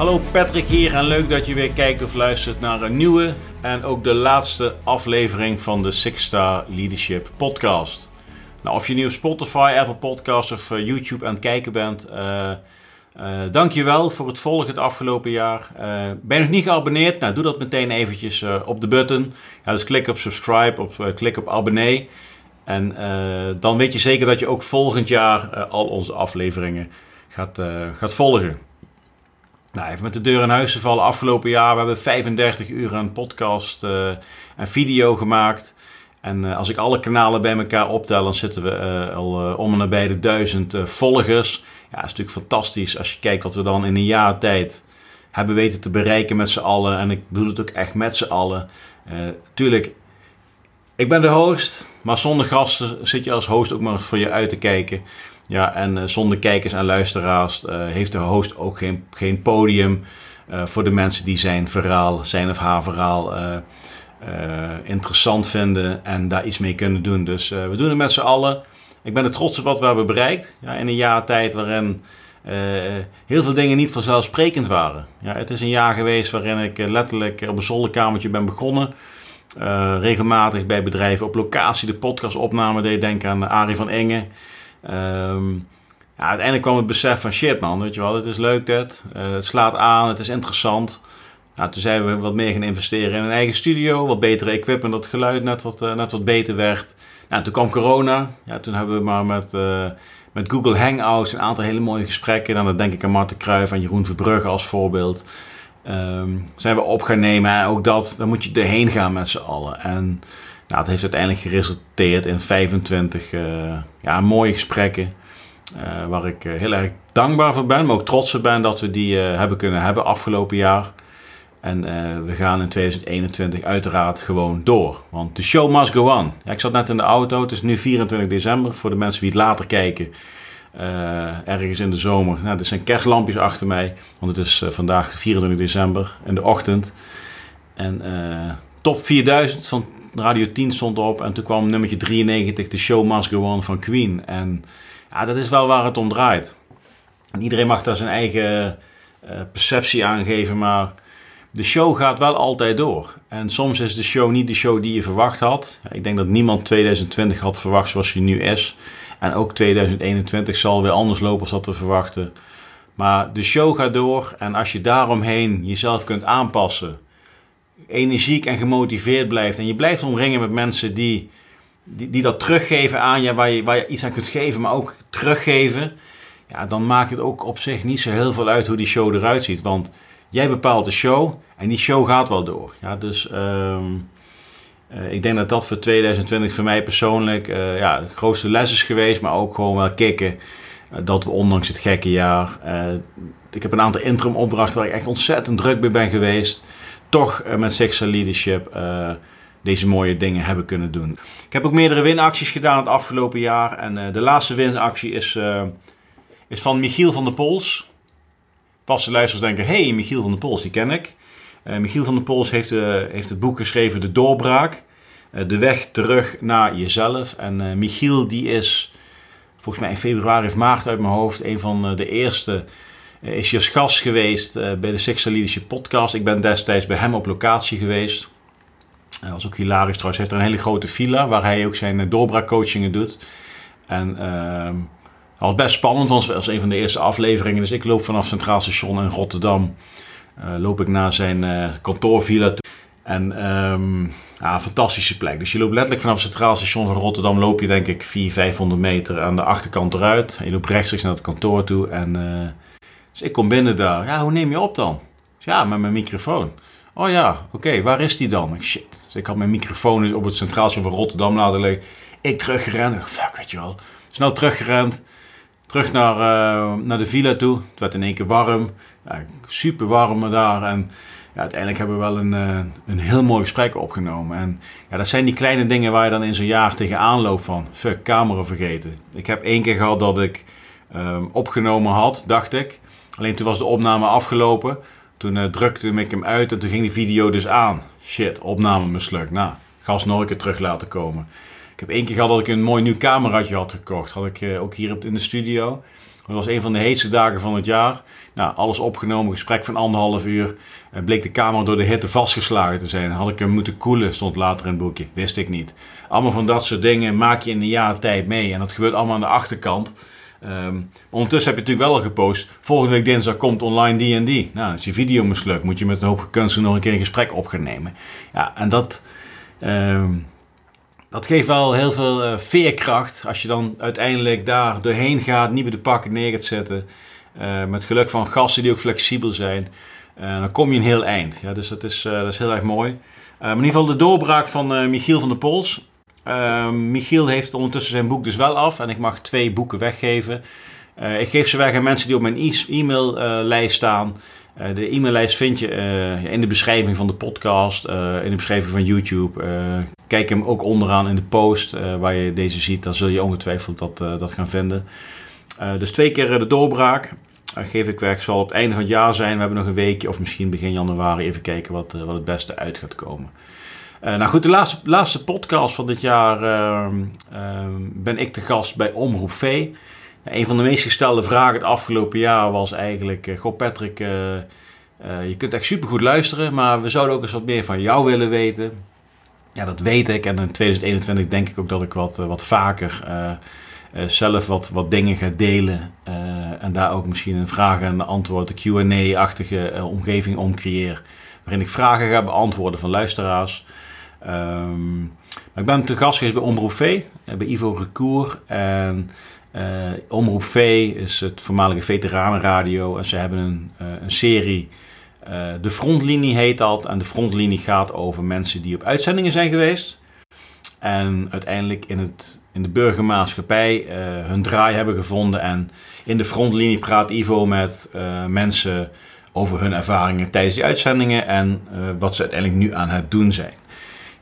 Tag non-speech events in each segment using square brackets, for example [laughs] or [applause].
Hallo Patrick hier en leuk dat je weer kijkt of luistert naar een nieuwe en ook de laatste aflevering van de Six Star Leadership Podcast. Nou, of je nu op Spotify, Apple Podcasts of uh, YouTube aan het kijken bent, uh, uh, dankjewel voor het volgen het afgelopen jaar. ben je nog niet geabonneerd? Nou, doe dat meteen eventjes op de button. Ja, dus klik op subscribe, op, klik op abonnee. En dan weet je zeker dat je ook volgend jaar al onze afleveringen gaat, gaat volgen. Nou, even met de deur in huis te vallen. Afgelopen jaar we hebben we 35 uur aan podcast uh, en video gemaakt. En uh, als ik alle kanalen bij elkaar optel, dan zitten we uh, al om en nabij de duizend volgers. Ja, dat is natuurlijk fantastisch als je kijkt wat we dan in een jaar tijd hebben weten te bereiken met z'n allen. En ik bedoel het ook echt met z'n allen. tuurlijk, ik ben de host, maar zonder gasten zit je als host ook maar voor je uit te kijken. Ja, en uh, zonder kijkers en luisteraars uh, heeft de host ook geen, geen podium uh, voor de mensen die zijn verhaal, zijn of haar verhaal interessant vinden en daar iets mee kunnen doen. Dus we doen het met z'n allen. Ik ben er trots op wat we hebben bereikt. Ja, in een jaar tijd waarin heel veel dingen niet vanzelfsprekend waren. Ja, het is een jaar geweest waarin ik letterlijk op een zolderkamertje ben begonnen. regelmatig bij bedrijven op locatie de podcastopname deed. Denk aan Arie van Engen. Um, ja, uiteindelijk kwam het besef van shit man, weet je wel, het is leuk dit. Uh, het slaat aan, het is interessant. Nou, toen zijn we wat meer gaan investeren in een eigen studio, wat betere equipment, dat geluid net wat, uh, net wat beter werd. Nou, toen kwam corona. Ja, toen hebben we maar met, uh, met Google Hangouts een aantal hele mooie gesprekken. Dan denk ik aan Marten Kruijf en Jeroen Verbrugge als voorbeeld. Um, zijn we op gaan nemen. En ook dat, dan moet je erheen gaan met z'n allen. En nou, het heeft uiteindelijk geresulteerd in 25 uh, eh, ja, mooie gesprekken. Uh, waar ik uh, heel erg dankbaar voor ben, maar ook trots op ben dat we die hebben kunnen hebben afgelopen jaar. En we gaan in 2021 uiteraard gewoon door. Want de show must go on. Ja, ik zat net in de auto, het is nu 24 december. Voor de mensen die het later kijken, ergens in de zomer. Nou, er zijn kerstlampjes achter mij, want het is vandaag 24 december in de ochtend. En top 4000 van Radio 10 stond op en toen kwam nummertje 93, The Show Must Go On van Queen. En ja, dat is wel waar het om draait. En iedereen mag daar zijn eigen uh, perceptie aan geven, maar de show gaat wel altijd door. En soms is de show niet de show die je verwacht had. Ik denk dat niemand 2020 had verwacht zoals hij nu is. En ook 2021 zal weer anders lopen als dat we verwachten. Maar de show gaat door en als je daaromheen jezelf kunt aanpassen energiek en gemotiveerd blijft. En je blijft omringen met mensen die, die, die dat teruggeven aan je, waar je, waar je iets aan kunt geven, maar ook teruggeven. Ja, dan maakt het ook op zich niet zo heel veel uit hoe die show eruit ziet. Want jij bepaalt de show en die show gaat wel door. Ja, dus ehm, eh, ik denk dat dat voor 2020 voor mij persoonlijk uh, ja, de grootste les is geweest. Maar ook gewoon wel kicken uh, dat we ondanks het gekke jaar... ik heb een aantal interim opdrachten waar ik echt ontzettend druk mee ben geweest toch uh, met Sexual Leadership uh, deze mooie dingen hebben kunnen doen. Ik heb ook meerdere winacties gedaan het afgelopen jaar. En uh, de laatste winactie is, is van Michiel van der Pols. Vaste luisteraars denken, hey, Michiel van der Pols, die ken ik. Michiel van der Pols heeft, heeft het boek geschreven De Doorbraak. de weg terug naar jezelf. En Michiel die is volgens mij in februari of maart uit mijn hoofd een van de eerste eh, is je als gast geweest eh, bij de Leadership podcast. Ik ben destijds bij hem op locatie geweest. Dat was ook hilarisch trouwens. Hij heeft er een hele grote villa waar hij ook zijn eh, doorbraakcoachingen doet. En uh, dat was best spannend, want het was een van de eerste afleveringen. Dus ik loop vanaf Centraal Station in Rotterdam. Loop ik naar zijn uh, kantoorvilla toe. En um, ja, fantastische plek. Dus je loopt letterlijk vanaf Centraal Station van Rotterdam. Loop je denk ik 400, 500 meter aan de achterkant eruit. En je loopt rechtstreeks naar het kantoor toe. En dus ik kom binnen daar. Ja, hoe neem je op dan? Ja, met mijn microfoon. Oh ja, oké, waar is die dan? Shit. Dus ik had mijn microfoon dus op het centraal van Rotterdam laten liggen. Ik teruggerend. Fuck, weet je wel. Snel teruggerend. Terug naar, uh, naar de villa toe. Het werd in één keer warm. Ja, super warm daar. En ja, uiteindelijk hebben we wel een, uh, een heel mooi gesprek opgenomen. En ja, dat zijn die kleine dingen waar je dan in zo'n jaar tegenaan loopt van... Fuck, camera vergeten. Ik heb één keer gehad dat ik um, opgenomen had, dacht ik. Alleen toen was de opname afgelopen. Toen uh, drukte ik hem uit en toen ging die video dus aan. Shit, opname mislukt. Nou, gas nog een keer terug laten komen. Ik heb één keer gehad dat ik een mooi nieuw cameraatje had gekocht. Had ik uh, ook hier in de studio. Het was een van de heetste dagen van het jaar. Nou, alles opgenomen, gesprek van anderhalf uur. Uh, bleek de camera door de hitte vastgeslagen te zijn. Had ik hem moeten koelen, stond later in het boekje. Wist ik niet. Allemaal van dat soort dingen maak je in een jaar tijd mee. En dat gebeurt allemaal aan de achterkant. Um, ondertussen heb je natuurlijk wel al gepost. Volgende week dinsdag komt online die en die. Nou, als je video mislukt, moet je met een hoop kunsten nog een keer een gesprek op gaan nemen. Ja, en dat, um, dat geeft wel heel veel uh, veerkracht. Als je dan uiteindelijk daar doorheen gaat, niet bij de pakken neer gaat zetten. Uh, met geluk van gasten die ook flexibel zijn. Uh, dan kom je een heel eind. Ja, dus dat is, dat is heel erg mooi. in ieder geval de doorbraak van Michiel van der Pols. Uh, Michiel heeft ondertussen zijn boek dus wel af en ik mag twee boeken weggeven. Uh, ik geef ze weg aan mensen die op mijn e- e-maillijst staan. Uh, de e-maillijst vind je in de beschrijving van de podcast, in de beschrijving van YouTube. kijk hem ook onderaan in de post waar je deze ziet, dan zul je ongetwijfeld dat, dat gaan vinden. dus twee keer de doorbraak geef ik weg. Zal op het einde van het jaar zijn. We hebben nog een weekje of misschien begin januari even kijken wat, wat het beste uit gaat komen. Uh, nou goed, de laatste, laatste podcast van dit jaar uh, uh, ben ik de gast bij Omroep V. een van de meest gestelde vragen het afgelopen jaar was eigenlijk... Uh, goh Patrick, je kunt echt supergoed luisteren, maar we zouden ook eens wat meer van jou willen weten. Ja, dat weet ik. En in 2021 denk ik ook dat ik wat, wat vaker zelf wat, wat dingen ga delen. en daar ook misschien een vraag en antwoord, een Q&A-achtige omgeving om creëer. Waarin ik vragen ga beantwoorden van luisteraars... Um, maar ik ben te gast geweest bij Omroep V, eh, bij Ivo Recour. En uh, Omroep V is het voormalige veteranenradio. En ze hebben een, uh, een serie, De Frontlinie heet dat. En de Frontlinie gaat over mensen die op uitzendingen zijn geweest. En uiteindelijk in, het, in de burgermaatschappij hun draai hebben gevonden. En in de Frontlinie praat Ivo met mensen over hun ervaringen tijdens die uitzendingen. En wat ze uiteindelijk nu aan het doen zijn.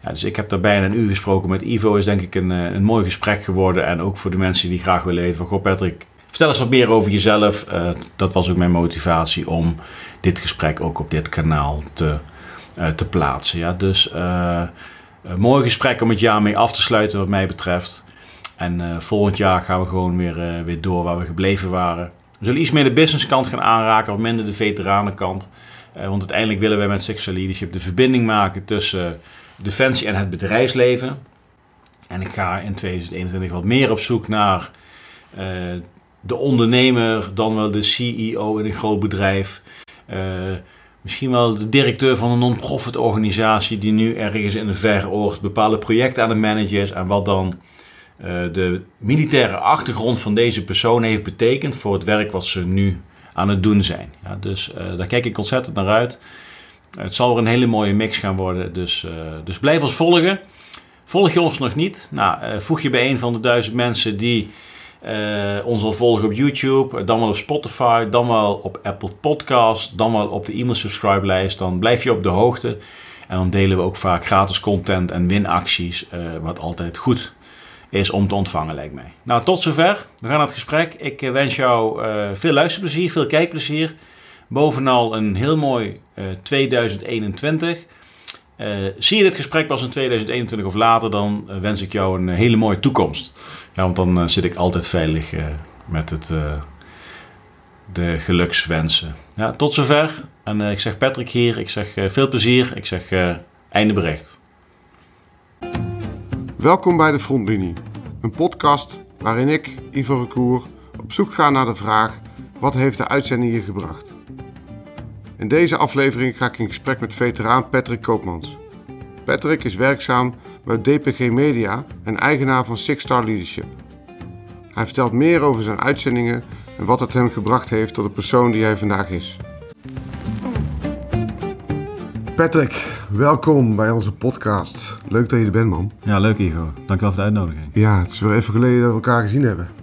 Ja, dus ik heb daar bijna een uur gesproken met Ivo. Is denk ik een, eh, een mooi gesprek geworden. En ook voor de mensen die graag willen weten van... Goh Patrick, vertel eens wat meer over jezelf. Uh, dat was ook mijn motivatie om dit gesprek ook op dit kanaal te, uh, te plaatsen. Ja, dus een mooi gesprek om het jaar mee af te sluiten wat mij betreft. En volgend jaar gaan we gewoon weer, weer door waar we gebleven waren. We zullen iets meer de businesskant gaan aanraken, of minder de veteranenkant. want uiteindelijk willen wij met Sexual Leadership de verbinding maken tussen defensie en het bedrijfsleven. En ik ga in 2021 wat meer op zoek naar uh, de ondernemer, dan wel de CEO in een groot bedrijf. Uh, misschien wel de directeur van een non-profit organisatie die nu ergens in de verre oort bepaalde projecten aan het managen is. En wat dan uh, de militaire achtergrond van deze persoon heeft betekend voor het werk wat ze nu aan het doen zijn. Ja, dus daar kijk ik ontzettend naar uit. Het zal er een hele mooie mix gaan worden. Dus, uh, dus blijf ons volgen. Volg je ons nog niet? Nou, uh, voeg je bij een van de duizend mensen die uh, ons al volgen op YouTube, dan wel op Spotify, dan wel op Apple Podcast, dan wel op de e-mail subscribe lijst. Dan blijf je op de hoogte. En dan delen we ook vaak gratis content en winacties, wat altijd goed is om te ontvangen, lijkt mij. Nou, tot zover. We gaan naar het gesprek. Ik wens jou veel luisterplezier, veel kijkplezier. Bovenal een heel mooi uh, 2021. Uh, zie je dit gesprek pas in 2021 of later, dan uh, wens ik jou een hele mooie toekomst. Ja, want dan zit ik altijd veilig met het, de gelukswensen. Ja, tot zover. En ik zeg Patrick hier, ik zeg veel plezier, ik zeg einde bericht. Welkom bij de Frontlinie, een podcast waarin ik, Ivo Recour, op zoek ga naar de vraag: wat heeft de uitzending je gebracht? In deze aflevering ga ik in gesprek met veteraan Patrick Koopmans. Patrick is werkzaam bij DPG Media en eigenaar van Six Star Leadership. Hij vertelt meer over zijn uitzendingen en wat het hem gebracht heeft tot de persoon die hij vandaag is. Patrick, welkom bij onze podcast. Leuk dat je er bent, man. Ja, leuk Igo. Dankjewel voor de uitnodiging. Ja, het is weer even geleden dat we elkaar gezien hebben.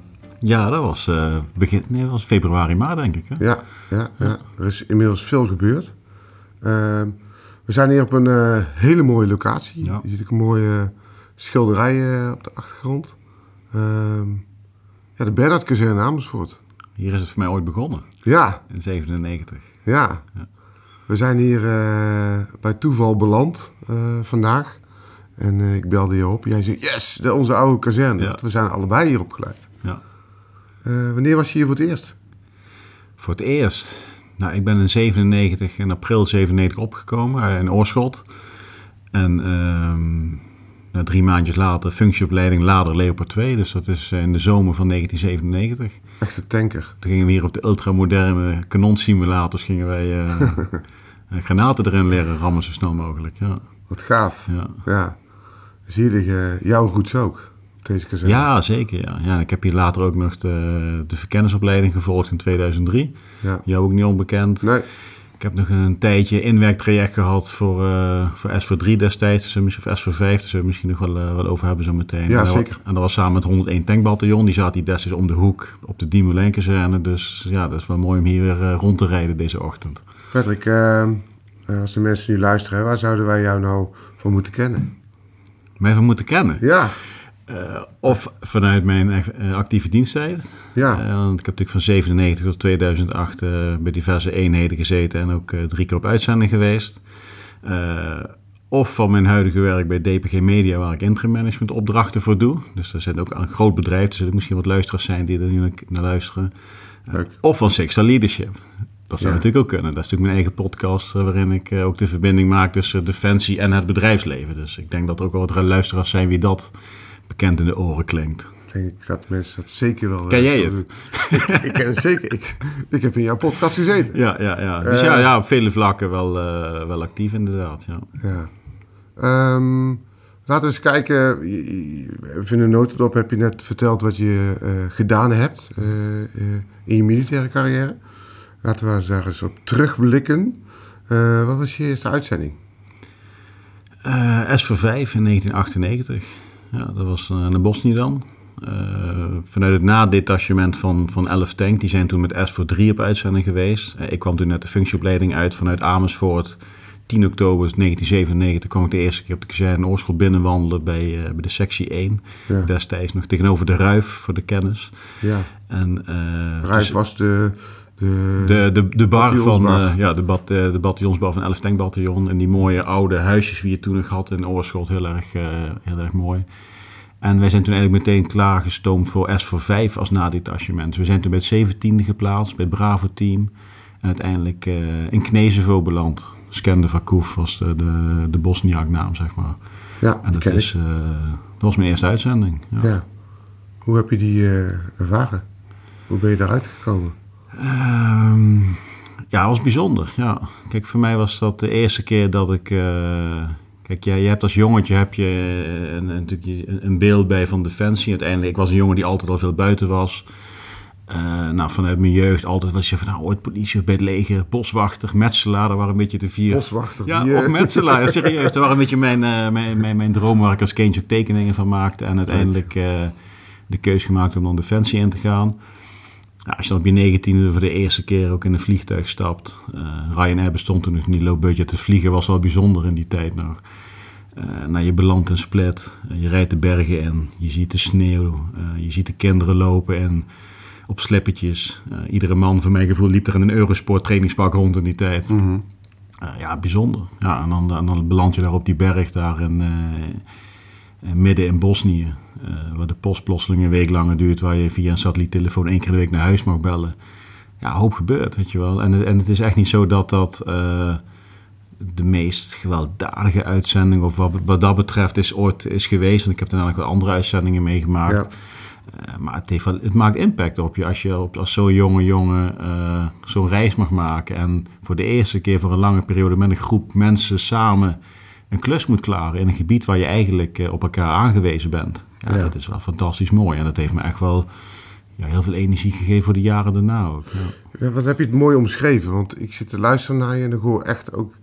Ja, dat was, uh, begin, nee, dat was februari, maart denk ik. Hè? Ja, ja, ja, er is inmiddels veel gebeurd. Uh, we zijn hier op een uh, hele mooie locatie. Ja. Je ziet ook een mooie schilderij op de achtergrond. Ehm, ja, de Bernhard Kazerne in Amersfoort. Hier is het voor mij ooit begonnen. Ja. In 97. Ja. ja. We zijn hier bij toeval beland vandaag. En ik belde je op. Jij zei, yes, de, onze oude kazerne. Ja. We zijn allebei hier opgeleid. Ja. Uh, wanneer was je hier voor het eerst? Voor het eerst. Nou, ik ben in 97, in april 97 opgekomen eh, in Oorschot. En ehm, nou, drie maandjes later functieopleiding Lader Leopard 2. Dus dat is in de zomer van 1997. Echte tanker. Toen gingen we hier op de ultramoderne kanonsimulators gingen wij [laughs] eh, granaten erin leren rammen zo snel mogelijk. Ja. Wat gaaf. Ja. Ja. Zie je uh, jouw roots ook? Op Deze kazerne? Ja, zeker. Ja. Ja, ik heb hier later ook nog de, de verkennisopleiding gevolgd in 2003. Ja. Jou ook niet onbekend. Nee. Ik heb nog een tijdje inwerktraject gehad voor, eh voor S4 destijds, misschien- of S4 5, daar zullen we misschien nog wel, eh, wel over hebben zo meteen. Ja, en zeker. En dat was samen met 101 tankbataljon, die zat hier destijds om de hoek op de Diemoulin kazerne. Dus ja, dat is wel mooi om hier weer eh, rond te rijden deze ochtend. Patrick, eh, eh, als de mensen nu luisteren, waar zouden wij jou nou voor moeten kennen? Mij even moeten kennen. Ja, Eh, of vanuit mijn eh, actieve diensttijd. ja, Eh, want ik heb natuurlijk van 97 tot 2008 eh, bij diverse eenheden gezeten en ook eh, drie keer op uitzending geweest. Eh, of van mijn huidige werk bij DPG Media, waar ik interim management opdrachten voor doe. Dus daar zit ook een groot bedrijf, er zullen misschien wat luisteraars zijn die er nu naar luisteren. Eh, of van Sexual Leadership. Dat zou Ja. natuurlijk ook kunnen. Dat is natuurlijk mijn eigen podcast, eh, waarin ik eh, ook de verbinding maak tussen Defensie en het bedrijfsleven. Dus ik denk dat er ook wel wat luisteraars zijn wie dat bekend in de oren klinkt. ik denk dat mensen dat zeker wel... eh, Ken jij zullen doen. ik, ik ken het zeker. Ik, ik heb in jouw podcast gezeten. Ja, ja, ja. Dus Eh. ja, ja, op vele vlakken wel, eh, wel actief inderdaad. Ja. Ja. Ehm, laten we eens kijken. Even een notendop heb je net verteld wat je eh, gedaan hebt eh, eh, in je militaire carrière. Laten we eens daar eens op terugblikken. Eh, wat was je eerste uitzending? Eh, S voor 5 in 1998. Ja, dat was eh, naar Bosnië dan. Eh, vanuit het nadetachement van, van 11 Tank. Die zijn toen met S voor 3 op uitzending geweest. Eh, ik kwam toen net de functieopleiding uit vanuit Amersfoort. 10 oktober 1997 kwam ik de eerste keer op de kazerne Oorschot binnenwandelen bij, bij de sectie 1. Ja. Destijds nog tegenover de Ruif voor de kennis. Ja. En, Rijf dus- was de... de, De, de, de bar van eh, ja, de, bat, eh, de bataljonsbar van 11 tankbataljon. En die mooie oude huisjes die je toen nog had in Oorschot. Heel erg, eh, heel erg mooi. En wij zijn toen eigenlijk meteen klaargestoomd voor S voor 5 als nadetachement. We zijn toen bij het 17e geplaatst, bij het Bravo team. En uiteindelijk in Knezevo beland. Skende Vakuf was de, de, de Bosniak-naam, zeg maar. ja, En dat, is, dat was mijn eerste uitzending. Ja. Ja. Hoe heb je die ervaren? Hoe ben je daaruit gekomen? Ehm, ja, het was bijzonder. Ja. Kijk, voor mij was dat de eerste keer dat ik. eh, kijk, ja, je hebt als jongetje heb je eh, een, een, een beeld bij van defensie. Uiteindelijk, ik was een jongen die altijd al veel buiten was. Eh, nou, vanuit mijn jeugd altijd was je van nou, ooit politie of bij het leger, boswachter, metselaar, dat waren een beetje de vier. Boswachter. Ja, of metselaar, ja, [laughs] serieus. Dat waren een beetje mijn, eh, mijn, mijn, mijn droom waar ik als kindje ook tekeningen van maakte. En uiteindelijk de keus gemaakt om dan Defensie in te gaan. Ja, als je dan op je negentiende voor de eerste keer ook in een vliegtuig stapt. eh Ryanair bestond toen nog niet, low budget. Het vliegen was wel bijzonder in die tijd nog. Eh nou, je belandt in Split, eh, je rijdt de bergen in, je ziet de sneeuw, je ziet de kinderen lopen en op slippertjes. Eh, iedere man, voor mijn gevoel, liep er in een Eurosport trainingspak rond in die tijd. mhm. Ja, bijzonder. Ja, en dan, en dan beland je daar op die berg daar in, midden in Bosnië. Eh, waar de post plotseling een week langer duurt. Waar je via een satelliettelefoon één keer in de week naar huis mag bellen. Ja, hoop gebeurt, weet je wel. En, het- en het is echt niet zo dat dat eh, de meest gewelddadige uitzending... of wat, wat dat betreft is ooit is geweest. Want ik heb daarna ook wel andere uitzendingen meegemaakt. Ja. Eh, maar het, heeft het maakt impact op je als je op, als zo'n jonge jongen zo'n reis mag maken. En voor de eerste keer voor een lange periode met een groep mensen samen een klus moet klaren in een gebied waar je eigenlijk eh, op elkaar aangewezen bent. Ja, Ja. Dat is wel fantastisch mooi. En dat heeft me echt wel ja, heel veel energie gegeven voor de jaren daarna ook. Ja. Ja, wat heb je het mooi omschreven? Want ik zit te luisteren naar je en ik hoor echt ook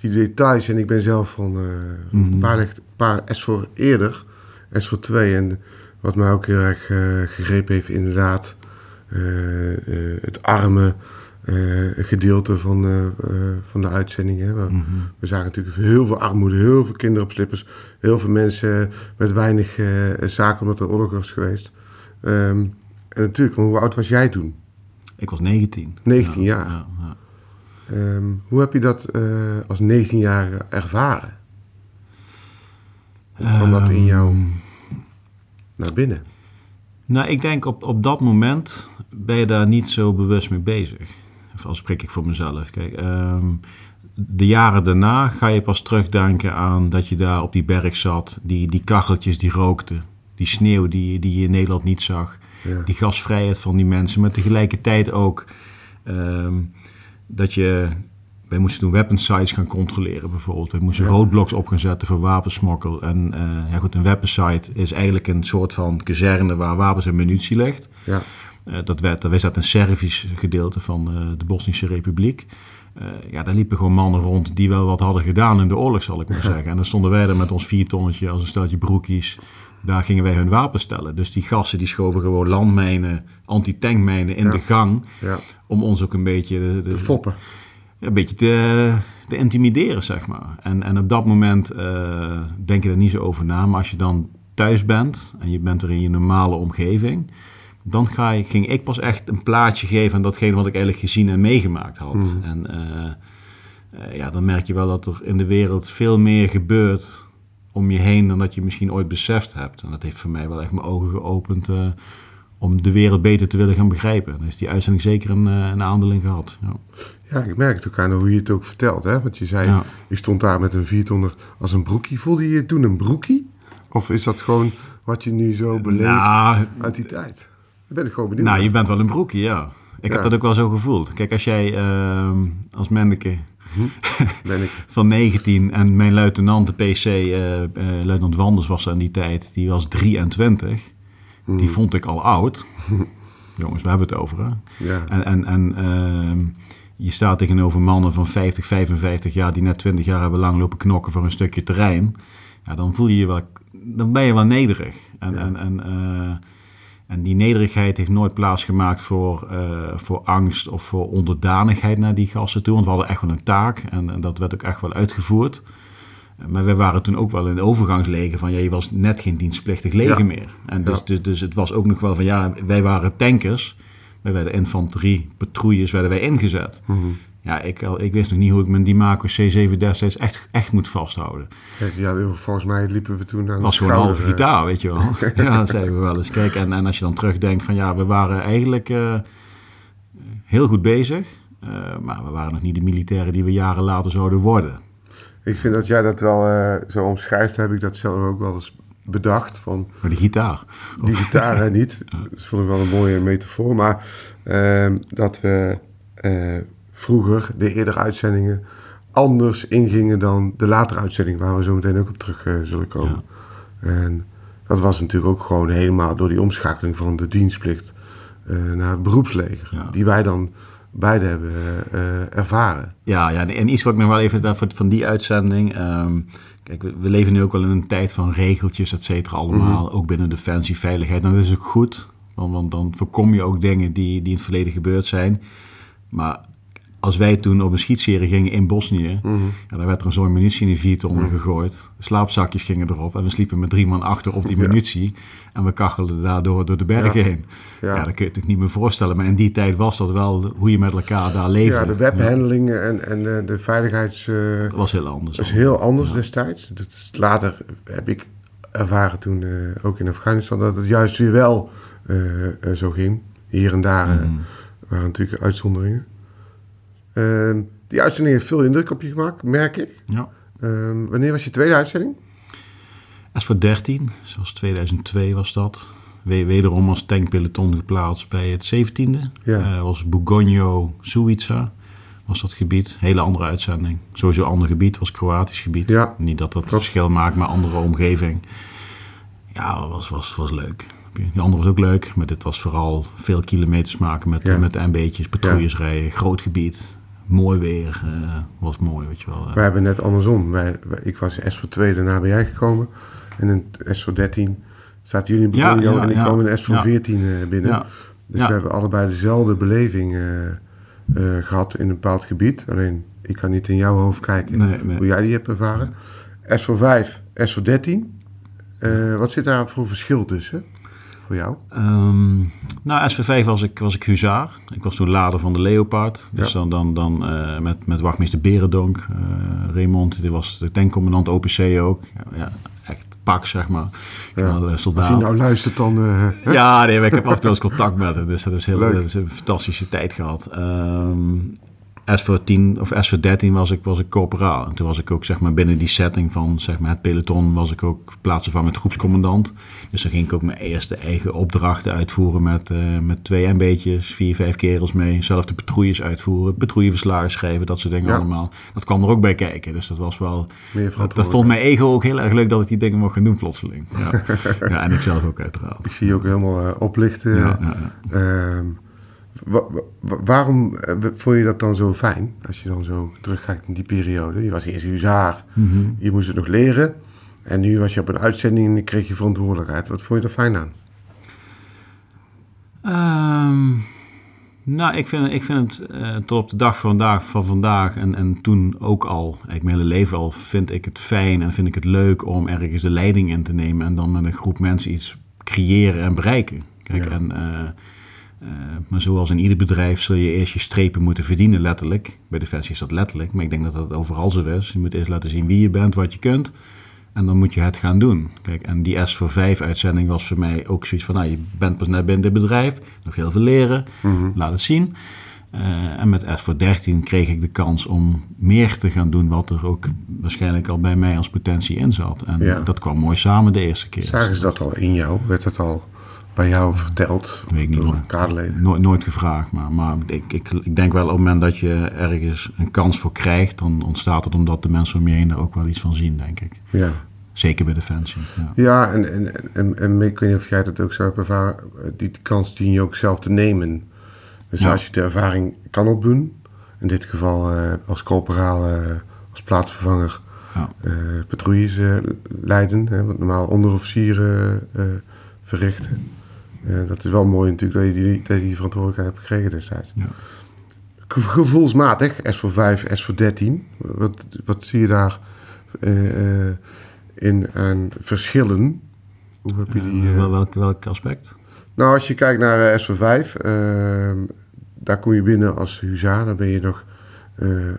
die details. En ik ben zelf van eh, Mhm. een paar, echt- paar S voor eerder, S voor 2. En wat mij ook heel erg eh, gegrepen heeft, inderdaad, het arme eh, gedeelte van, eh, eh, van de uitzending. Hè. We, Mhm. we zagen natuurlijk heel veel armoede, heel veel kinderen op slippers, heel veel mensen met weinig zaken omdat er oorlog was geweest. Ehm, en natuurlijk, hoe oud was jij toen? Ik was 19. 19 Ja, jaar. ja, ja. Ehm, hoe heb je dat als 19-jarige ervaren? Hoe kwam dat in jou Ehm, naar binnen? Nou, ik denk op, op dat moment ben je daar niet zo bewust mee bezig. Al spreek ik voor mezelf. Kijk, ehm, de jaren daarna ga je pas terugdenken aan dat je daar op die berg zat. Die, die kacheltjes die rookten. Die sneeuw die, die je in Nederland niet zag. Ja. Die gasvrijheid van die mensen. Maar tegelijkertijd ook ehm, dat je... Wij moesten toen weapon sites gaan controleren bijvoorbeeld. We moesten Ja. roadblocks op gaan zetten voor wapensmokkel. En eh, ja goed, een weapon site is eigenlijk een soort van kazerne waar wapens en munitie ligt. Ja. Eh, dat, werd, dat was dat een Servisch gedeelte van eh, de Bosnische Republiek. Eh, ja, daar liepen gewoon mannen rond die wel wat hadden gedaan in de oorlog, zal ik maar [laughs] zeggen. En dan stonden wij er met ons viertonnetje als een steltje broekies. Daar gingen wij hun wapens stellen. Dus die gasten die schoven gewoon landmijnen, anti-tankmijnen in Ja. de gang. ja. Om ons ook een beetje, de, de- De foppen. een beetje te, te intimideren, zeg maar. En, en op dat moment denk je er niet zo over na. Maar als je dan thuis bent en je bent er in je normale omgeving... dan ga je, ging ik pas echt een plaatje geven aan datgene wat ik eigenlijk gezien en meegemaakt had. Mhm. En eh, eh, ja, dan merk je wel dat er in de wereld veel meer gebeurt om je heen... dan dat je misschien ooit beseft hebt. En dat heeft voor mij wel echt mijn ogen geopend... eh, om de wereld beter te willen gaan begrijpen. Daar is die uitzending zeker een, een aandeling gehad. Ja. Ja, ik merk het ook aan hoe je het ook vertelt. Hè? Want je zei, Ja. je stond daar met een 400 als een broekie. Voelde je je toen een broekie? Of is dat gewoon wat je nu zo beleeft Nou, uit die tijd? Daar ben ik gewoon benieuwd. Nou, je bent wel een broekje, ja. Ik Ja. heb dat ook wel zo gevoeld. Kijk, als jij ehm, als manneke Ben ik. [laughs] van 19 en mijn luitenant, de PC, eh, eh, luitenant Wanders was aan die tijd, die was 23. Die vond ik al oud. [laughs] Jongens, we hebben het over, hè? Ja. En, en, en ehm, je staat tegenover mannen van 50, 55 jaar die net 20 jaar hebben lang lopen knokken voor een stukje terrein. Ja, dan voel je je wel, dan ben je wel nederig. En, Ja. en, en, eh, en die nederigheid heeft nooit plaatsgemaakt voor, eh, voor angst of voor onderdanigheid naar die gasten toe. Want we hadden echt wel een taak en, en dat werd ook echt wel uitgevoerd. Maar wij waren toen ook wel in het overgangsleger van ja, je was net geen dienstplichtig leger Ja. meer. En dus, Ja. dus, dus het was ook nog wel van ja, wij waren tankers. Wij werden infanterie, patrouilles werden wij ingezet. Mhm. Ja, ik, al- ik wist nog niet hoe ik mijn Dimaco C7 destijds echt, echt moet vasthouden. Kijk, ja, volgens mij liepen we toen aan Het was gewoon een halve eh. gitaar, weet je wel. [laughs] [laughs] ja, dat zeiden we wel eens. Kijk, en, en als je dan terugdenkt van ja, we waren eigenlijk eh, heel goed bezig. eh, maar we waren nog niet de militairen die we jaren later zouden worden. Ik vind dat jij dat wel eh, zo omschrijft, heb ik dat zelf ook wel eens bedacht. Van Maar de gitaar. die gitaren niet. [laughs] Dat vond ik wel een mooie metafoor. Maar ehm, dat we eh, vroeger, de eerdere uitzendingen, anders ingingen dan de latere uitzending, waar we zo meteen ook op terug eh, zullen komen. En dat was natuurlijk ook gewoon helemaal door die omschakeling van de dienstplicht eh, naar het beroepsleger. Ja. Die wij dan beide hebben eh, ervaren. Ja, ja, en iets wat ik nog wel even daarvoor- van die uitzending. ehm, kijk, we, we leven nu ook wel in een tijd van regeltjes, et cetera, allemaal. Ook binnen defensie, veiligheid. En dat is ook goed, want, want dan voorkom je ook dingen die, die in het verleden gebeurd zijn. Maar als wij toen op een schietserie gingen in Bosnië, ja, dan werd er een zo'n munitie in die vier tonnen gegooid. Slaapzakjes gingen erop en we sliepen met drie man achter op die Ja. munitie. En we kachelden daardoor door de bergen Ja. heen. Ja. Dat kun je toch niet meer voorstellen. Maar in die tijd was dat wel hoe je met elkaar daar leefde. Ja, de webhandling en, en eh, de veiligheids... eh, Dat was heel anders. Dat is heel anders destijds. Dat is, later heb ik ervaren toen, eh, ook in Afghanistan, dat het juist weer wel zo ging. Hier en daar Mhm. waren natuurlijk uitzonderingen. Ehm, die uitzending heeft veel indruk op je gemaakt, merk ik. Ja. Ehm, wanneer was je tweede uitzending? S voor 13, zoals 2002 was dat. We- Wederom als tankpeloton geplaatst bij het 17e. Ja. Eh, was Bugogno Suica, was dat gebied. Hele andere uitzending. Sowieso ander gebied, was Kroatisch gebied. Ja. Niet dat dat verschil maakt, maar andere omgeving. Ja, was, was, was leuk. Die andere was ook leuk, maar dit was vooral veel kilometers maken met, Ja. met MB'tjes, patrouilles rijden, groot gebied. Mooi weer, eh, was mooi, weet je wel. Wij hebben net andersom. Wij, wij- ik was S voor 2, daarna ben jij gekomen. En in S voor 13 zaten jullie in Ja, ja, en ik ja. kwam in S voor Ja. 14 eh, binnen. Dus we hebben allebei dezelfde beleving eh, eh, gehad in een bepaald gebied. Alleen, ik kan niet in jouw hoofd kijken Nee, nee. hoe jij die hebt ervaren. S voor 5, S voor 13. Eh, wat zit daar voor verschil tussen voor jou? Ehm nou, SV5 was ik, was ik huzaar. Ik was toen lader van de Leopard. Dus Ja. dan, dan, dan eh, met, met wachtmeester Berendonk, eh Raymond, die was de tankcommandant OPC ook. Ja, ja, echt pak, zeg maar. Ja. Als je nou luistert dan... eh? [laughs] Ja, nee, ik heb af en toe eens contact met hem. Dus dat is, heel, dat is een fantastische tijd gehad. Ehm S14 of S13 was ik, was ik corporaal. En toen was ik ook zeg maar, binnen die setting van zeg maar, het peloton was ik ook plaatsvervangend groepscommandant. Dus dan ging ik ook mijn eerste eigen opdrachten uitvoeren met, eh, met twee MB'tjes, vier, vijf kerels mee. Zelf de patrouilles uitvoeren, patrouilleverslagen schrijven, dat soort dingen Ja. allemaal. Dat kwam er ook bij kijken. Dus dat was wel... Meer Dat, dat vond mijn ego ook heel erg leuk dat ik die dingen mocht gaan doen plotseling. Ja, [laughs] ja en ik zelf ook uiteraard. Ik zie je ook helemaal eh, oplichten. Ja. Ehm, wa- wa- waarom eh, vond je dat dan zo fijn? Als je dan zo terugkijkt in die periode. Je was eerst huzaar, Mhm. je moest het nog leren. En nu was je op een uitzending en kreeg je verantwoordelijkheid. Wat vond je er fijn aan? Ehm, nou, ik vind, ik vind het eh, tot op de dag van vandaag, van vandaag en, en toen ook al, eigenlijk mijn hele leven al, vind ik het fijn en vind ik het leuk om ergens de leiding in te nemen en dan met een groep mensen iets creëren en bereiken. Kijk, Ja. en, eh, eh, maar zoals in ieder bedrijf zul je eerst je strepen moeten verdienen, letterlijk. Bij Defensie is dat letterlijk, maar ik denk dat dat overal zo is. Je moet eerst laten zien wie je bent, wat je kunt. En dan moet je het gaan doen. Kijk, en die S voor 5 uitzending was voor mij ook zoiets van, nou, je bent pas net binnen dit bedrijf, nog heel veel leren, Mhm. laat het zien. Eh, en met S voor 13 kreeg ik de kans om meer te gaan doen wat er ook waarschijnlijk al bij mij als potentie in zat. En Ja. dat kwam mooi samen de eerste keer. Zagen ze dat al in jou? Werd dat al bij jou verteld? Weet ik niet, door kaderleden? Nooit, nooit gevraagd, maar, maar ik, ik, ik denk wel op het moment dat je ergens een kans voor krijgt, dan ontstaat het omdat de mensen om je heen er ook wel iets van zien, denk ik. Ja. Zeker bij Defensie. Ja. Ja, en, en, en, en ik weet niet of jij dat ook zo hebt ervaren. Die kans dien je ook zelf te nemen. Dus Ja. als je de ervaring kan opdoen, in dit geval eh, als corporaal, eh, als plaatsvervanger, Ja. eh, patrouilles leiden, hè, wat normaal onderofficieren verrichten. Eh, dat is wel mooi natuurlijk dat je die, dat je die verantwoordelijkheid hebt gekregen destijds. Ja. Ge- Gevoelsmatig, S voor 5, S voor 13, wat, wat zie je daar eh, eh, in aan verschillen? Hoe heb je die... Wel- welk, welk aspect? nou, als je kijkt naar eh, SV5, ehm, daar kom je binnen als huzaar. Dan ben je nog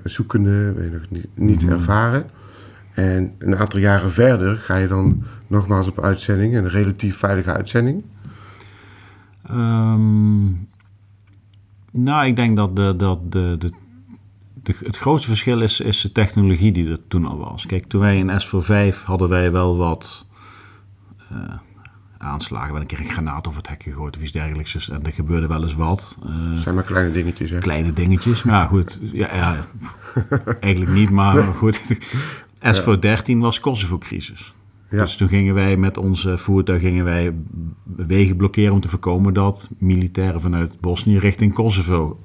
zoekende, ben je nog niet, niet Mhm. ervaren. En een aantal jaren verder ga je dan nogmaals op uitzending, een relatief veilige uitzending. Ehm, nou, ik denk dat, de, dat de, de, de, het grootste verschil is, is de technologie die er toen al was. Kijk, toen wij in S4.5 hadden wij wel wat eh, aanslagen. We een keer een granaat over het hek gegooid of iets dergelijks. Dus, en er gebeurde wel eens wat. Dat zijn maar kleine dingetjes, hè? kleine dingetjes. Maar goed. Ja, ja, [laughs] eigenlijk niet, maar goed. S413 was Kosovo-crisis. Ja. Dus toen gingen wij met onze voertuig gingen wij wegen blokkeren om te voorkomen dat militairen vanuit Bosnië richting Kosovo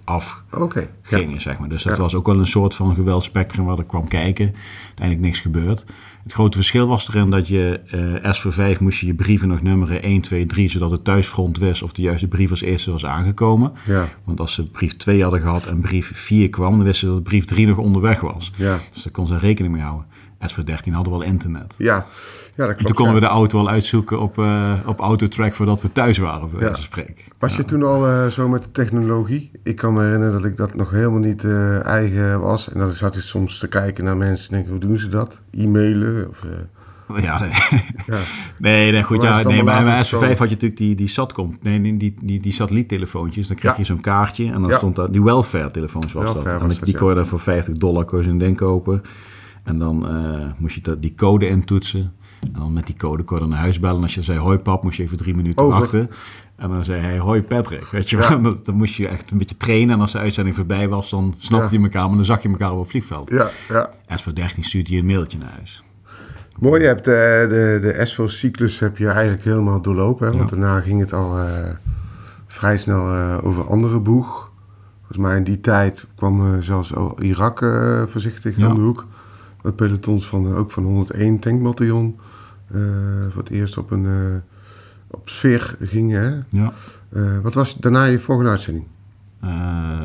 Oké. Ja. afgingen, zeg maar. Dus dat Ja. was ook wel een soort van geweldspectrum waar er kwam kijken. Uiteindelijk niks gebeurd. Het grote verschil was erin dat je eh S voor 5 moest je je brieven nog nummeren 1, 2, 3, zodat het thuisfront wist of de juiste brief als eerste was aangekomen. Ja. Want als ze brief 2 hadden gehad en brief 4 kwam, dan wisten ze dat brief 3 nog onderweg was. Ja. Dus daar kon ze rekening mee houden. Voor 13 hadden we al internet. Ja. Ja, dat En klopt. toen konden ja. we de auto al uitzoeken op, eh op Autotrack voordat we thuis waren, bij Ja. spreken. Was je toen al eh, zo met de technologie? Ik kan me herinneren dat ik dat nog helemaal niet eh, eigen was. En dan zat ik soms te kijken naar mensen en denken, hoe doen ze dat? E-mailen? Of, Ja, nee. ja. Nee, nee, goed. Ja, nee, maar bij later S5 had je natuurlijk die, die satcom, nee, die, die, die, die satellietteleefoontjes. Dan kreeg Ja. je zo'n kaartje en dan Ja. stond daar, die welfare telefoons was Welfare dat. was En dat, die kon je dan voor 50 dollar kon je zo'n ding kopen. En dan eh, moest je dat, die code intoetsen. En dan met die code kon je naar huis bellen. En als je zei hoi pap, moest je even drie minuten Over. wachten. En dan zei hij hoi Patrick, weet je Ja. wel. Dan, dan moest je echt een beetje trainen. En als de uitzending voorbij was, dan snapte Ja. je elkaar. Maar dan zag je elkaar op het vliegveld. ja, ja. S413 stuurde je een mailtje naar huis. Mooi, je hebt eh, de, de SVO-cyclus heb je eigenlijk helemaal doorlopen. Hè? Want Ja. daarna ging het al eh, vrij snel eh, over andere boeg. Volgens mij in die tijd kwam eh, zelfs al Irak voorzichtig om de hoek. Pelotons van, eh, ook van 101 tankbataljon. eh voor het eerst op een eh, op sfeer gingen. Hè? Ja. Wat was daarna je volgende uitzending?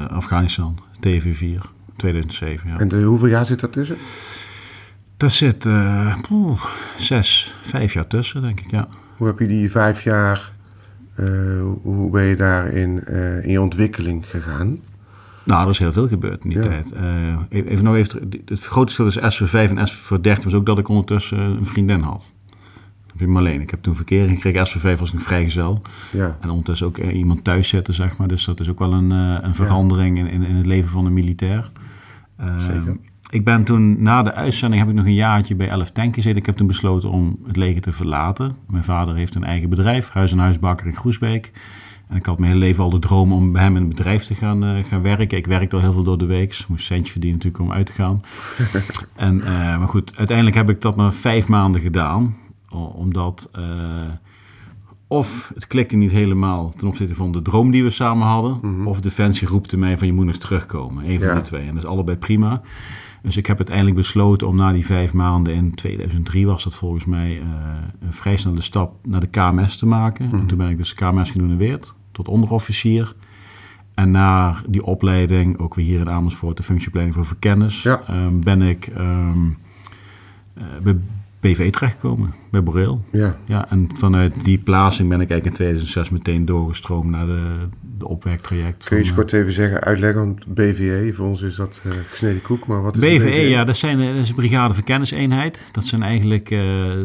Afghanistan, TV4, 2007. Ja. En de, hoeveel jaar zit daartussen? Daar zit eh, poeh, zes, vijf jaar tussen, denk ik, ja. Hoe heb je die vijf jaar, hoe ben je daarin in je ontwikkeling gegaan? Nou, er is heel veel gebeurd in die Ja. tijd. Eh, even nog even, het grote verschil tussen S voor 5 en S voor 13 was ook dat ik ondertussen een vriendin had. Marleen. Ik heb toen verkering gekregen. Eerst voor vijf was ik een vrijgezel. Ja. En ondertussen ook eh, iemand thuis zetten, zeg maar. Dus dat is ook wel een, eh, een verandering in, in, in het leven van een militair. Eh, Zeker. Ik ben toen, na de uitzending, heb ik nog een jaartje bij 11 Tank gezeten. Ik heb toen besloten om het leger te verlaten. Mijn vader heeft een eigen bedrijf, huis- en huisbakker in Groesbeek. En ik had mijn hele leven al de droom om bij hem in het bedrijf te gaan, eh, gaan werken. Ik werkte al heel veel door de week. Moest een centje verdienen natuurlijk om uit te gaan. [laughs] en, eh, maar goed, uiteindelijk heb ik dat maar vijf maanden gedaan. Omdat eh, of het klikte niet helemaal ten opzichte van de droom die we samen hadden. Of Defensie roepte mij van je moet nog terugkomen. Een van Ja. die twee. En dat is allebei prima. Dus ik heb uiteindelijk besloten om na die vijf maanden in 2003 was dat volgens mij een vrij snelle stap naar de KMS te maken. En toen ben ik dus KMS genoemd tot onderofficier. En na die opleiding, ook weer hier in Amersfoort, de functieopleiding voor verkennis, Ja. ehm, ben ik eh, bij BV terechtgekomen, bij Boreel. Ja. Ja, en vanuit die plaatsing ben ik eigenlijk in 2006 meteen doorgestroomd naar de, de opwerktraject. Kun je eens van, kort even zeggen, uitleggen, want BVE, voor ons is dat eh, gesneden koek, maar wat is BVE, een ja, dat, zijn, eh, dat is een brigade verkenniseenheid. Dat zijn eigenlijk eh,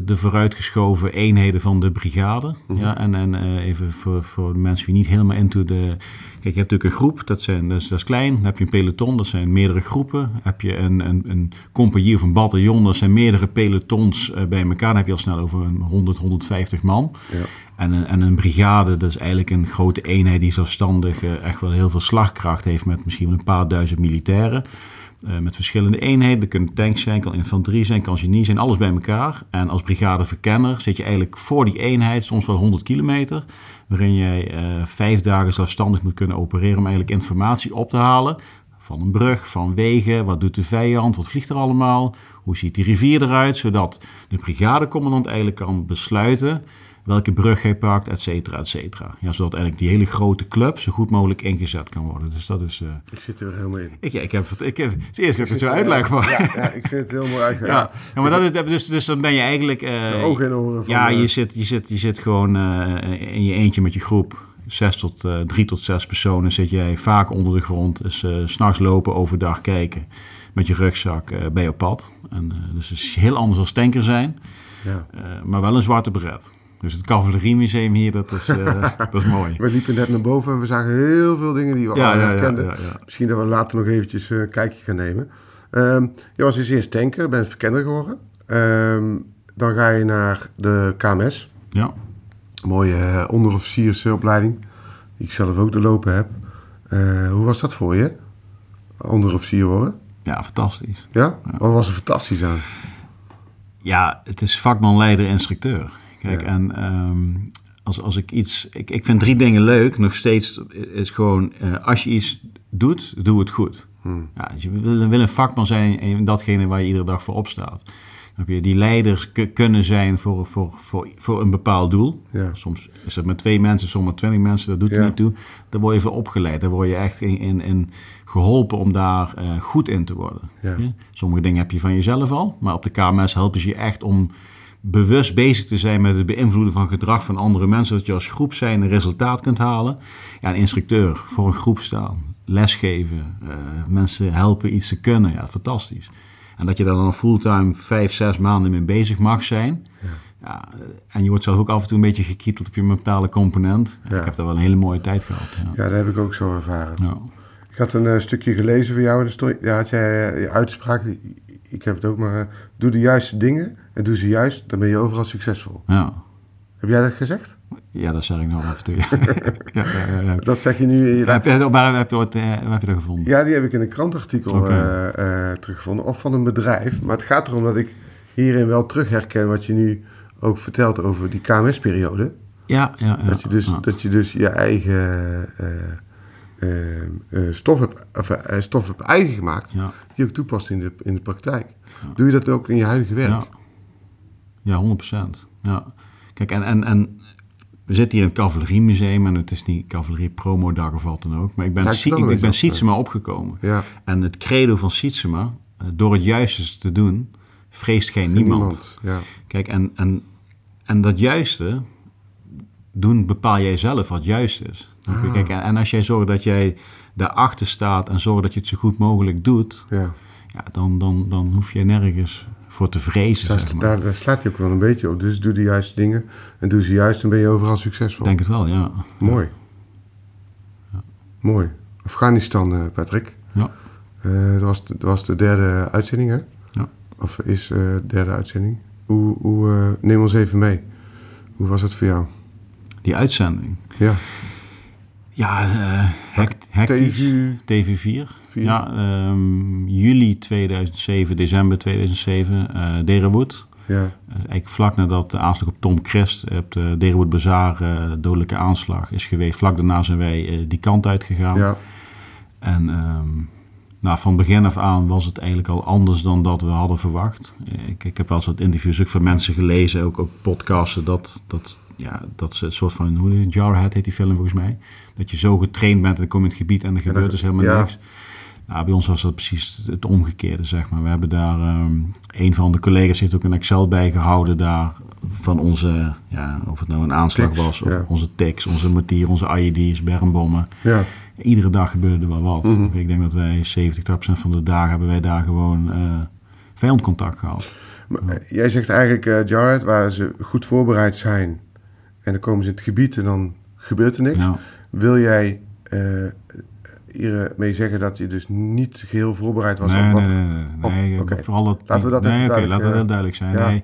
de vooruitgeschoven eenheden van de brigade. Mhm. ja, en en eh, even voor, voor de mensen die niet helemaal into de... Kijk, je hebt natuurlijk een groep, dat, zijn, dat, is, dat is klein. Dan heb je een peloton, dat zijn meerdere groepen. Heb je een, een, een compagnie of een bataljon, dat zijn meerdere pelotons eh, bij elkaar. Dan heb je al snel over een 100, 150 man. Ja. En een, en een brigade, dat is eigenlijk een grote eenheid die zelfstandig eh, echt wel heel veel slagkracht heeft met misschien wel een paar duizend militairen. Eh, met verschillende eenheden. Dat kunnen tanks zijn, kan infanterie zijn, kan genie zijn, alles bij elkaar. En als brigadeverkenner zit je eigenlijk voor die eenheid, soms wel 100 kilometer, waarin jij eh, vijf dagen zelfstandig moet kunnen opereren om eigenlijk informatie op te halen. Van een brug, van wegen, wat doet de vijand, wat vliegt er allemaal, hoe ziet die rivier eruit, zodat de brigadecommandant eigenlijk kan besluiten welke brug hij pakt, et cetera, et cetera. Ja, zodat eigenlijk die hele grote club zo goed mogelijk ingezet kan worden. Dus dat is... eh, Ik zit er helemaal in. ik, ja, ik heb het, ik heb, het eerst dat ik het zo uitleg, maar... Ja, ja, ik vind het heel mooi uitgelegd. Ja, ja, maar dat is, dus, dus dan ben je eigenlijk... eh, De ogen oren van... ja, je zit, je, zit, je zit gewoon eh, in je eentje met je groep. Zes tot, drie tot zes personen zit jij vaak onder de grond. Dus s'nachts lopen, overdag kijken. Met je rugzak bij je pad. En, eh, dus het is heel anders als tanker zijn. ja. eh, maar wel een zwarte beret. Dus het Cavaleriemuseum hier, dat is, eh, [laughs] dat is mooi. We liepen net naar boven en we zagen heel veel dingen die we Ja, al ja, ja. Misschien dat we later nog eventjes een kijkje gaan nemen. Ehm, je was dus eerst tanker, bent verkenner geworden. Ehm, dan ga je naar de KMS. Ja. Mooie eh, onderofficiersopleiding, die ik zelf ook doorlopen heb. Hoe was dat voor je? Onderofficier worden? Ja, fantastisch. Ja? Wat was er fantastisch aan? Ja, het is vakman, leider, instructeur. Kijk, Ja. en ehm, als, als ik iets... Ik, ik vind drie dingen leuk. Nog steeds is gewoon... eh, als je iets doet, doe het goed. Hmm. Ja, je wil, wil een vakman zijn in datgene waar je iedere dag voor opstaat. Dan heb je die leiders kunnen zijn voor, voor, voor, voor een bepaald doel. Ja. Soms is het met twee mensen, soms met twintig mensen, dat doet er Ja. niet toe. Daar word je voor opgeleid. Daar word je echt in, in, in geholpen om daar eh, goed in te worden. Ja. Ja? Sommige dingen heb je van jezelf al, maar op de KMS helpen ze je echt om bewust bezig te zijn met het beïnvloeden van gedrag van andere mensen, zodat je als groep zijn een resultaat kunt halen. Ja, een instructeur voor een groep staan, lesgeven, eh, mensen helpen iets te kunnen, ja, fantastisch. En dat je daar dan fulltime vijf, zes maanden mee bezig mag zijn. Ja, eh, en je wordt zelf ook af en toe een beetje gekieteld op je mentale component. Ja. Ik heb daar wel een hele mooie tijd gehad. Ja. Ja, dat heb ik ook zo ervaren. Ik had een eh, stukje gelezen van jou en stond, ja, had jij eh, je uitspraak, ik heb het ook maar, eh, doe de juiste dingen en doe ze juist, dan ben je overal succesvol. Ja. Heb jij dat gezegd? ja, dat zeg ik nog af en toe. [laughs] ja, ja, ja, ja. [laughs] Dat zeg je nu je... Heb je, maar heb je, ooit, waar heb je dat gevonden? Ja, die heb ik in een krantartikel eh, teruggevonden, of van een bedrijf. Maar het gaat erom dat ik hierin wel terug herken wat je nu ook vertelt over die KMS-periode. Ja, ja, ja. Dat, je dus, dat je dus je eigen stof, hebt, of, eh, stof hebt eigen gemaakt, Ja, die je ook toepast in de, in de praktijk. Doe je dat ook in je huidige werk? ja. ja 100%. Ja. Kijk, en, en, en we zitten hier in het Cavaleriemuseum en het is niet Cavalerie Promodag of wat dan ook. Maar ik ben, Lijkt Sie- wel ik, ben Sietsema opgekomen. Ja, En het credo van Sietsema, eh, door het juiste te doen, vreest geen niemand. niemand. Ja. Kijk, en, en, en dat juiste doen bepaal jij zelf wat juist is. Je? Ah. Kijk, en, en als jij zorgt dat jij daarachter staat en zorgt dat je het zo goed mogelijk doet, Ja. ja, dan, dan, dan hoef je nergens voor te vrezen. Daar, zeg maar. daar, daar slaat hij ook wel een beetje op. Dus doe de juiste dingen en doe ze juist en ben je overal succesvol. Ik denk het wel, ja. Mooi. Mooi. Afghanistan, eh, Patrick. Ja. Eh, dat, was de, dat was de derde uitzending, hè? Ja. Of is eh, de derde uitzending. Hoe, hoe, neem ons even mee. Hoe was het voor jou? Die uitzending. Ja. Ja, eh hectisch. TV TV4. Vier. Ja, ehm, juli 2007, december 2007, eh Derenwood. Ja. Eh, Eigenlijk vlak nadat de aanslag op Tom Christ op de Derenwood Bazaar, eh, dodelijke aanslag is geweest. Vlak daarna zijn wij eh, die kant uitgegaan. Ja. En ehm, nou, van begin af aan was het eigenlijk al anders dan dat we hadden verwacht. Eh, Ik, ik heb wel eens wat interviews ook van mensen gelezen, ook, ook podcasten, dat, dat, ja, dat ze het soort van, hoe Jarhead heet die film volgens mij. Dat je zo getraind bent en dan kom je in het gebied en er gebeurt dus helemaal ja. niks. Nou, bij ons was dat precies het omgekeerde, zeg maar. We hebben daar, ehm, een van de collega's heeft ook een Excel bijgehouden daar van onze, ja, of het nou een aanslag Tics, was, of ja. onze tics, onze mortier, onze IED's, bermbommen. Ja. Iedere dag gebeurde er wel wat. Mhm. Ik denk dat wij 70%, van de dagen hebben wij daar gewoon eh vijandcontact gehad. Maar, eh, jij zegt eigenlijk, Jared, waar ze goed voorbereid zijn en dan komen ze in het gebied en dan gebeurt er niks. Ja. Wil jij eh hiermee zeggen dat je dus niet geheel voorbereid was nee, op wat... nee, nee, nee, nee, op- vooral dat, Laten we dat nee, even oké, duidelijk, laten we eh, heel duidelijk zijn. ja. Nee,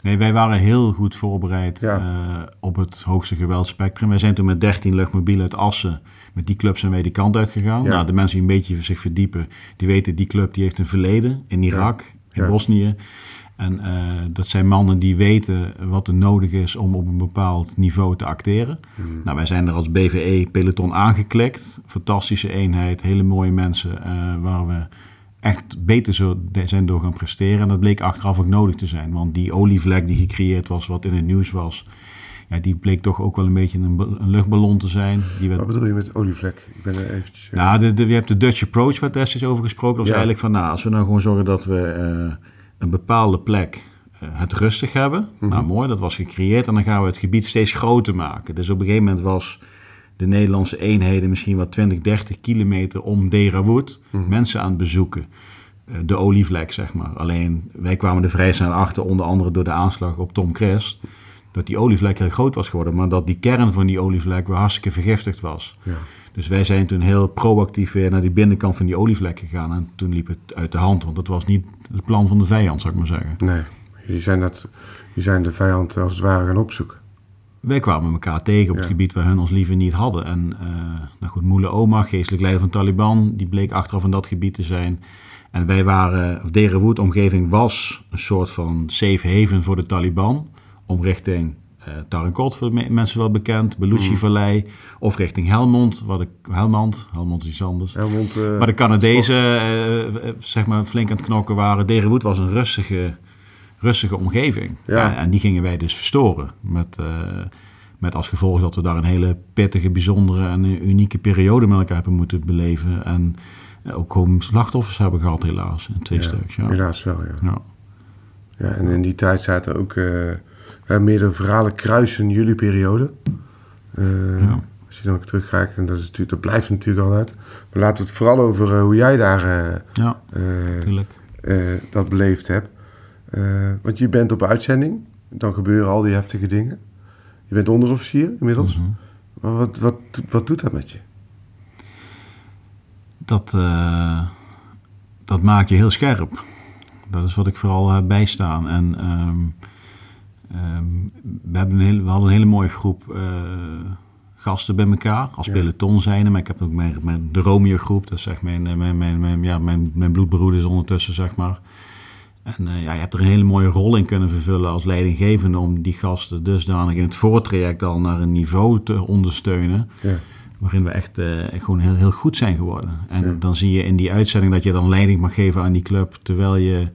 nee, wij waren heel goed voorbereid Ja. eh, op het hoogste geweldspectrum. Wij zijn toen met 13 luchtmobielen uit Assen, met die club zijn wij die kant uitgegaan. Ja. Nou, de mensen die een beetje zich verdiepen, die weten die club die heeft een verleden in Irak, in. Bosnië. En eh, dat zijn mannen die weten wat er nodig is om op een bepaald niveau te acteren. Hmm. Nou, wij zijn er als BVE peloton aangeklikt. Fantastische eenheid, hele mooie mensen eh, waar we echt beter zo zijn door gaan presteren. En dat bleek achteraf ook nodig te zijn. Want die olievlek die gecreëerd was, wat in het nieuws was, ja, die bleek toch ook wel een beetje een, een luchtballon te zijn. Die werd Wat bedoel je met olievlek? Ik ben er eventjes... eh, nou, de, de, je hebt de Dutch approach waar destijds over gesproken. Dat was Ja. eigenlijk van, nou, als we nou gewoon zorgen dat we een bepaalde plek eh, het rustig hebben. Mhm. Nou, mooi, dat was gecreëerd. En dan gaan we het gebied steeds groter maken. Dus op een gegeven moment was de Nederlandse eenheden misschien wel 20, 30 kilometer om Derawood Mhm. mensen aan het bezoeken. Eh, de olievlek, zeg maar. Alleen, wij kwamen er vrij snel achter, onder andere door de aanslag op Tom Cres, dat die olievlek heel groot was geworden, maar dat die kern van die olievlek weer hartstikke vergiftigd was. ja. Dus wij zijn toen heel proactief weer naar die binnenkant van die olievlek gegaan. En toen liep het uit de hand, want dat was niet het plan van de vijand, zou ik maar zeggen. Nee, jullie zijn, dat, zijn de vijand als het ware gaan opzoeken. Wij kwamen elkaar tegen op het Ja. gebied waar hun ons liever niet hadden. En eh nou goed, Moele Omar, geestelijk leider van Taliban, die bleek achteraf in dat gebied te zijn. En wij waren, of Derenwood omgeving was een soort van safe haven voor de Taliban. Om richting eh Tarankot, voor mensen wel bekend, Belushi-vallei. Of richting Helmond, wat ik, Helmond, Helmond is iets anders. Helmond, eh, Maar de Canadezen, eh, eh, zeg maar, flink aan het knokken waren. Derenwood was een rustige, rustige omgeving. Ja. En, die gingen wij dus verstoren. Met, eh, met als gevolg dat we daar een hele pittige, bijzondere en unieke periode met elkaar hebben moeten beleven. En eh, ook gewoon slachtoffers hebben gehad, helaas. Twee ja, stuks. Ja. Helaas wel, ja. Ja. ja. En in die tijd zaten ook eh, meerdere verhalen kruisen jullie periode. Eh, Ja. Als je dan ook terugkijkt, en dat, is natuurlijk, dat blijft natuurlijk altijd. Maar laten we het vooral over eh, hoe jij daar eh, ja, dat beleefd hebt. Want je bent op uitzending, dan gebeuren al die heftige dingen. Je bent onderofficier inmiddels. Mhm. Maar wat, wat, wat doet dat met je? dat, eh, dat maakt je heel scherp. Dat is wat ik vooral heb bijstaan. En ehm, ehm, we, hebben een hele, we hadden een hele mooie groep eh, gasten bij elkaar. Als Ja. peloton zijn. Maar ik heb ook mijn, mijn, de Romeo groep. Dat is echt mijn, eh, mijn, mijn, mijn, ja, mijn, mijn bloedbroeders ondertussen, zeg maar. En eh, ja, je hebt er een hele mooie rol in kunnen vervullen als leidinggevende om die gasten dusdanig in het voortraject al naar een niveau te ondersteunen Ja. waarin we echt gewoon heel, heel goed zijn geworden. En Ja. dan zie je in die uitzending dat je dan leiding mag geven aan die club, terwijl je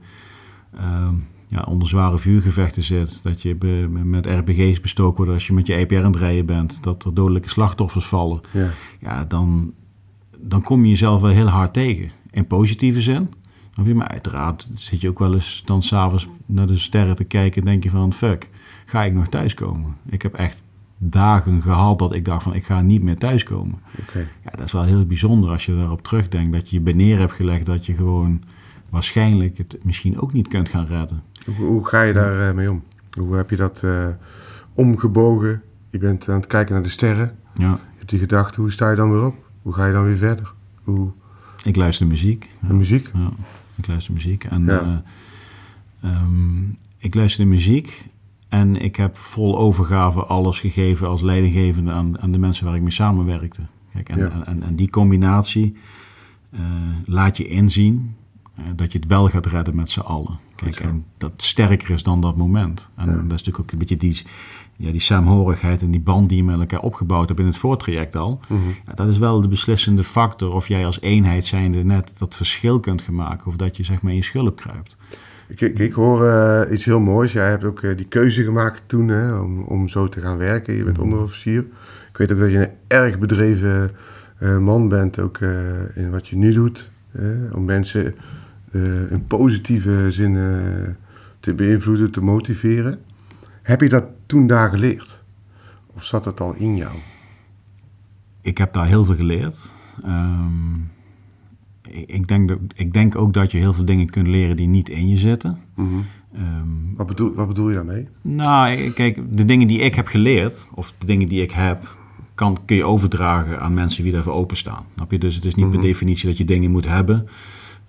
ehm, ja, onder zware vuurgevechten zit. Dat je be- met RPG's bestoken wordt als je met je EPR aan het rijden bent. Dat er dodelijke slachtoffers vallen. Ja. Ja, dan, dan kom je jezelf wel heel hard tegen. In positieve zin. Maar uiteraard zit je ook wel eens dan s'avonds naar de sterren te kijken en denk je van fuck, ga ik nog thuiskomen? Ik heb echt dagen gehad dat ik dacht van ik ga niet meer thuiskomen. Ja, dat is wel heel bijzonder als je daarop terugdenkt. Dat je je bij neer hebt gelegd dat je gewoon waarschijnlijk het misschien ook niet kunt gaan redden. Hoe, hoe ga je daar eh, mee om? Hoe heb je dat eh, omgebogen? Je bent aan het kijken naar de sterren. Ja, Je hebt die gedachte, hoe sta je dan weer op? Hoe ga je dan weer verder? Hoe, ik luister muziek. de muziek? Ja, ik luister muziek. En Ja. eh, ehm, ik luister de muziek en ik heb vol overgave alles gegeven als leidinggevende aan, aan de mensen waar ik mee samenwerkte. Kijk, en, Ja. en, en, en die combinatie laat je inzien dat je het wel gaat redden met z'n allen. Kijk, en dat sterker is dan dat moment. En Ja. dat is natuurlijk ook een beetje die, ja, die saamhorigheid en die band die je met elkaar opgebouwd hebt in het voortraject al. Mhm. Ja, dat is wel de beslissende factor of jij als eenheid zijnde net dat verschil kunt gaan maken of dat je zeg maar in je schulp kruipt. Ik, ik, ik hoor eh, iets heel moois. Jij hebt ook eh, die keuze gemaakt toen hè, om, om zo te gaan werken. Je bent onderofficier. Ik weet ook dat je een erg bedreven eh, man bent, ook eh, in wat je nu doet. hè, om mensen eh, in positieve zin eh, te beïnvloeden, te motiveren. Heb je dat toen daar geleerd? Of zat dat al in jou? Ik heb daar heel veel geleerd. Ehm, ik, denk dat, ik denk ook dat je heel veel dingen kunt leren die niet in je zitten. Mhm. Ehm, Wat, bedoel, wat bedoel je daarmee? nou, kijk, de dingen die ik heb geleerd, of de dingen die ik heb, kan, kun je overdragen aan mensen die daarvoor openstaan. Snap je? Dus het is niet per definitie dat je dingen moet hebben.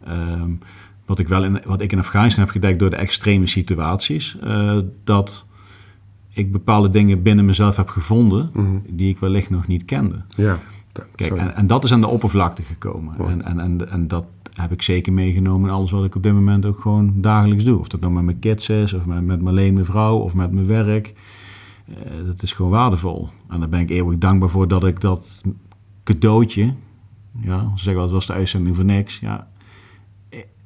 Ehm, wat, ik wel in, wat ik in Afghanistan heb gedekt door de extreme situaties, eh, dat ik bepaalde dingen binnen mezelf heb gevonden Mhm. die ik wellicht nog niet kende. Ja. Kijk, en, en dat is aan de oppervlakte gekomen. En, en, en, en dat heb ik zeker meegenomen in alles wat ik op dit moment ook gewoon dagelijks doe. Of dat nou met mijn kids is, of met, met alleen mijn vrouw, of met mijn werk. Eh, dat is gewoon waardevol. En daar ben ik eeuwig dankbaar voor dat ik dat cadeautje, ja, ze zeggen wel, het was de uitzending voor niks. Ja,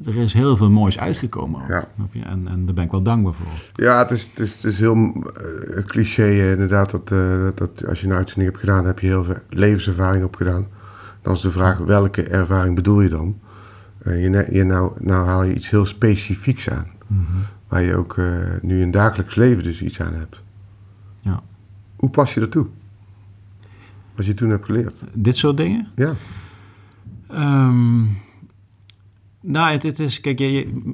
er is heel veel moois uitgekomen. ook, Ja. En, en daar ben ik wel dankbaar voor. Ja, het is, het is, het is heel eh, cliché eh, inderdaad dat, eh, dat als je een uitzending hebt gedaan, heb je heel veel levenservaring opgedaan. Dan is de vraag, welke ervaring bedoel je dan? Eh, je, je nou, nou haal je iets heel specifieks aan, waar je ook eh, nu in dagelijks leven dus iets aan hebt. Ja. Hoe pas je dat toe? Wat je toen hebt geleerd. Dit soort dingen? Ja, Ehm, nou, het, het is, kijk, je,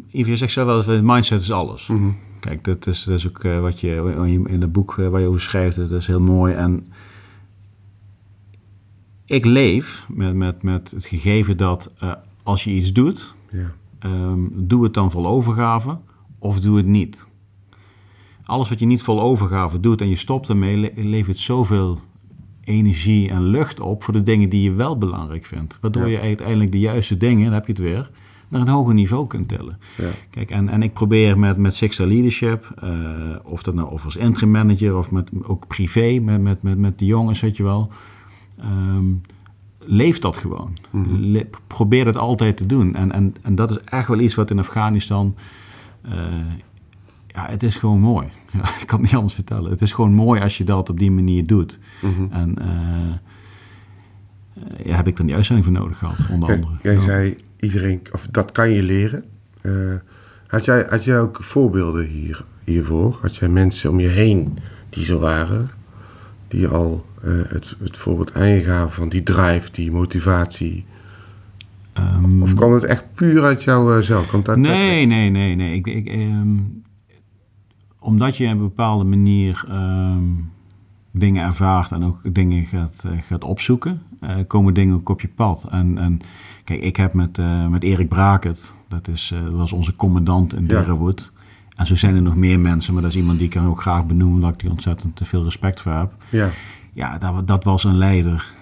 je, je zegt zelf wel eens, mindset is alles. Mhm. Kijk, dat is, dat is ook eh, wat je in het boek eh, waar je over schrijft, dat is heel mooi. En ik leef met, met, met het gegeven dat eh, als je iets doet, ja, ehm, doe het dan vol overgave of doe het niet. Alles wat je niet vol overgave doet en je stopt ermee, le- levert zoveel energie en lucht op voor de dingen die je wel belangrijk vindt. Waardoor Ja. je uiteindelijk de juiste dingen, dan heb je het weer, naar een hoger niveau kunt tillen. ja. Kijk, en, en ik probeer met, met Sixta Leadership, eh, of dat nou of als interim manager of met, ook privé, met, met, met, met de jongens, weet je wel. ehm, leef dat gewoon. Le- probeer het altijd te doen. En, en, en dat is echt wel iets wat in Afghanistan. eh, ja, het is gewoon mooi. [laughs] Ja, ik kan het niet anders vertellen. Het is gewoon mooi als je dat op die manier doet. Mhm. En eh, ja, heb ik dan die uitzending voor nodig gehad, onder andere. jij zei, iedereen, of dat kan je leren. Eh, had, jij, had jij ook voorbeelden hier, hiervoor? Had jij mensen om je heen die zo waren? Die al eh, het, het voorbeeld aangaven van die drive, die motivatie? Ehm, Of kwam het echt puur uit jouzelf? Kwam het uit Nee, nee, nee, nee. Ik, ik, ehm, omdat je op een bepaalde manier ehm, dingen ervaart en ook dingen gaat, eh, gaat opzoeken, eh, komen dingen ook op je pad. En, en kijk, ik heb met, eh, met Erik Brakert, dat, is, was onze commandant in Ja. En zo zijn er nog meer mensen, maar dat is iemand die ik ook graag benoem, omdat ik die ontzettend te veel respect voor heb. Ja, Ja, dat, dat was een leider.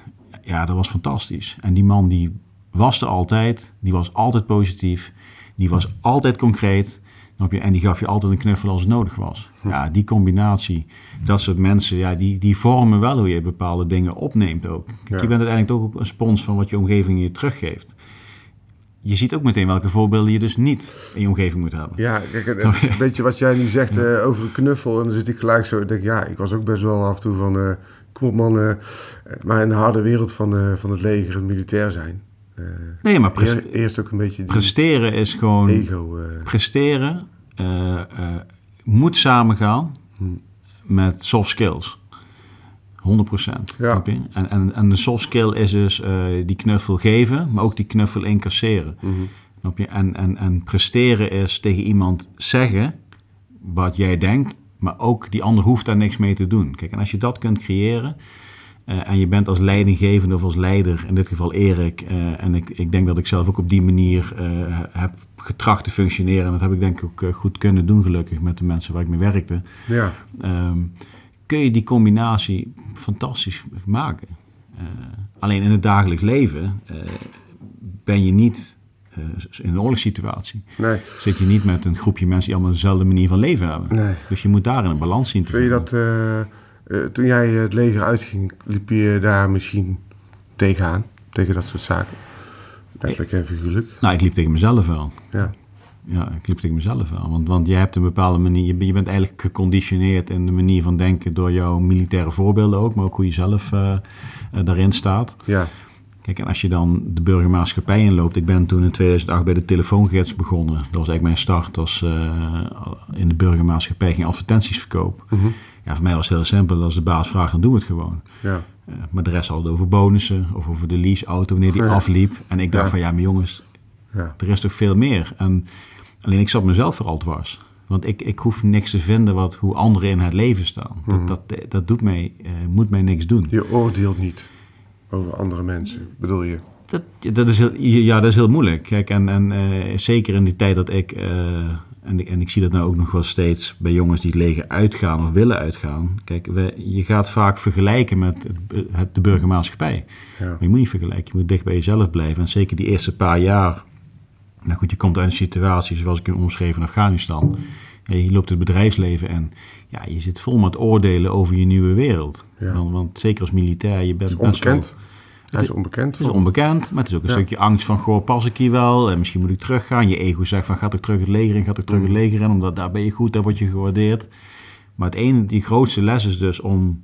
Ja, dat was fantastisch. En die man die was er altijd. Die was altijd positief. Die was altijd concreet. Je? En die gaf je altijd een knuffel als het nodig was. Ja, die combinatie, dat soort mensen, ja, die, die vormen wel hoe je bepaalde dingen opneemt ook. Je bent uiteindelijk ook een spons van wat je omgeving je teruggeeft. Je ziet ook meteen welke voorbeelden je dus niet in je omgeving moet hebben. ja kijk, een beetje wat jij nu zegt eh, over een knuffel. En dan zit ik gelijk zo en denk ja, ik was ook best wel af en toe van... eh, kom op man, eh, maar in de harde wereld van, van het leger, het militair zijn... Nee, maar eerst ook een beetje presteren is gewoon... ego... eh, presteren eh, eh, moet samengaan Hmm. met soft skills. 100%. Ja. En, en, en de soft skill is dus die knuffel geven, maar ook die knuffel incasseren. mhm. Snap je? En, en, en presteren is tegen iemand zeggen wat jij denkt, maar ook die ander hoeft daar niks mee te doen. Kijk, en als je dat kunt creëren, eh, en je bent als leidinggevende of als leider, in dit geval Erik, eh, en ik, ik denk dat ik zelf ook op die manier eh, heb getracht te functioneren. En dat heb ik denk ik ook goed kunnen doen, gelukkig, met de mensen waar ik mee werkte. Ja. Ehm, kun je die combinatie fantastisch maken. alleen in het dagelijks leven ben je niet in een oorlogssituatie. Nee. Zit je niet met een groepje mensen die allemaal dezelfde manier van leven hebben. Nee. Dus je moet daar een balans zien te Vind je dat uh, toen jij het leger uitging, liep je daar misschien tegenaan? Tegen dat soort zaken? Letterlijk en figuurlijk. Nou, ik liep tegen mezelf wel. Ja. Ja, ik liep tegen mezelf wel. Want, want jij hebt een bepaalde manier, je, bent eigenlijk geconditioneerd in de manier van denken door jouw militaire voorbeelden ook, maar ook hoe je zelf uh, uh, daarin staat. Ja. Kijk, en als je dan de burgermaatschappij inloopt. Ik ben toen in 2008 bij de telefoongids begonnen. Dat was eigenlijk mijn start als in de burgermaatschappij ging advertenties verkopen. Mm ja, voor mij was het heel simpel. Als de baas vraagt, dan doen we het gewoon. Ja. Uh, maar de rest had het over bonussen of over de leaseauto wanneer die afliep. En ik dacht Ja. van ja, maar jongens, Ja. er is toch veel meer. En alleen ik zat mezelf vooral dwars. Want ik, ik hoef niks te vinden wat, hoe anderen in het leven staan. Dat, dat, dat doet mij, eh, moet mij niks doen. Je oordeelt niet over andere mensen, bedoel je? Dat, dat, is heel, ja, dat is heel moeilijk. Kijk, en, en eh, zeker in die tijd dat ik, eh, en, ik- en ik zie dat nou ook nog wel steeds bij jongens die het leger uitgaan of willen uitgaan. Kijk, we, je gaat vaak vergelijken met het, het, de burgermaatschappij. Ja. Maar je moet niet vergelijken, je moet dicht bij jezelf blijven. En zeker die eerste paar jaar. Nou goed, je komt uit een situatie zoals ik hem omschreef in Afghanistan. Ja, je loopt het bedrijfsleven en ja, je zit vol met oordelen over je nieuwe wereld. Ja. Want, want zeker als militair, je bent best wel-. Hij is onbekend. het is onbekend, maar het is ook een Ja. stukje angst van, goh, pas ik hier wel? En misschien moet ik teruggaan. Je ego zegt van, gaat ik terug het leger in, gaat ik terug het Mm. leger in, omdat daar ben je goed, daar word je gewaardeerd. Maar het ene, die grootste les is dus om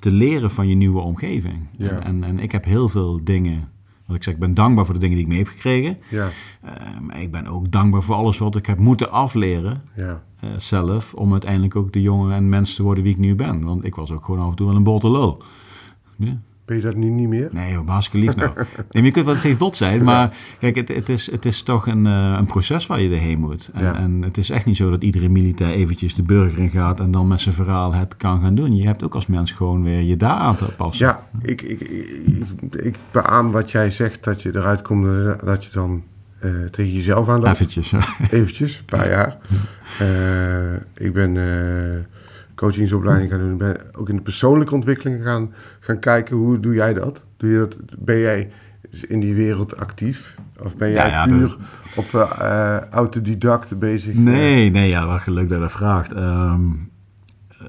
te leren van je nieuwe omgeving. Ja. En, en, en ik heb heel veel dingen, wat ik zeg, ik ben dankbaar voor de dingen die ik mee heb gekregen. Ja, Eh, maar ik ben ook dankbaar voor alles wat ik heb moeten afleren ja. eh, zelf, om uiteindelijk ook de jongen en mens te worden wie ik nu ben. Want ik was ook gewoon af en toe wel een botte lul. Ja. Ben je dat nu niet meer? Nee, joh, hartstikke lief nou. [laughs] Nee, je kunt wel steeds bot zijn, maar kijk, het, het, is, het is toch een, eh, een proces waar je erheen moet. En, Ja. en het is echt niet zo dat iedere militair eventjes de burger in gaat en dan met zijn verhaal het kan gaan doen. Je hebt ook als mens gewoon weer je daar aan te passen. Ja, ik, ik, ik, ik beaam wat jij zegt, dat je eruit komt dat je dan eh, tegen jezelf aanloopt. Eventjes. ja. [laughs] Eventjes, een paar jaar. Eh, ik ben coachingsopleiding gaan doen. Ik ben ook in de persoonlijke ontwikkeling gaan, gaan kijken. Hoe doe jij dat? Doe je dat? Ben jij in die wereld actief? Of ben jij Ja, ja, puur op eh, eh, autodidact bezig? Nee, nee, ja, wat leuk dat je dat vraagt. Ehm,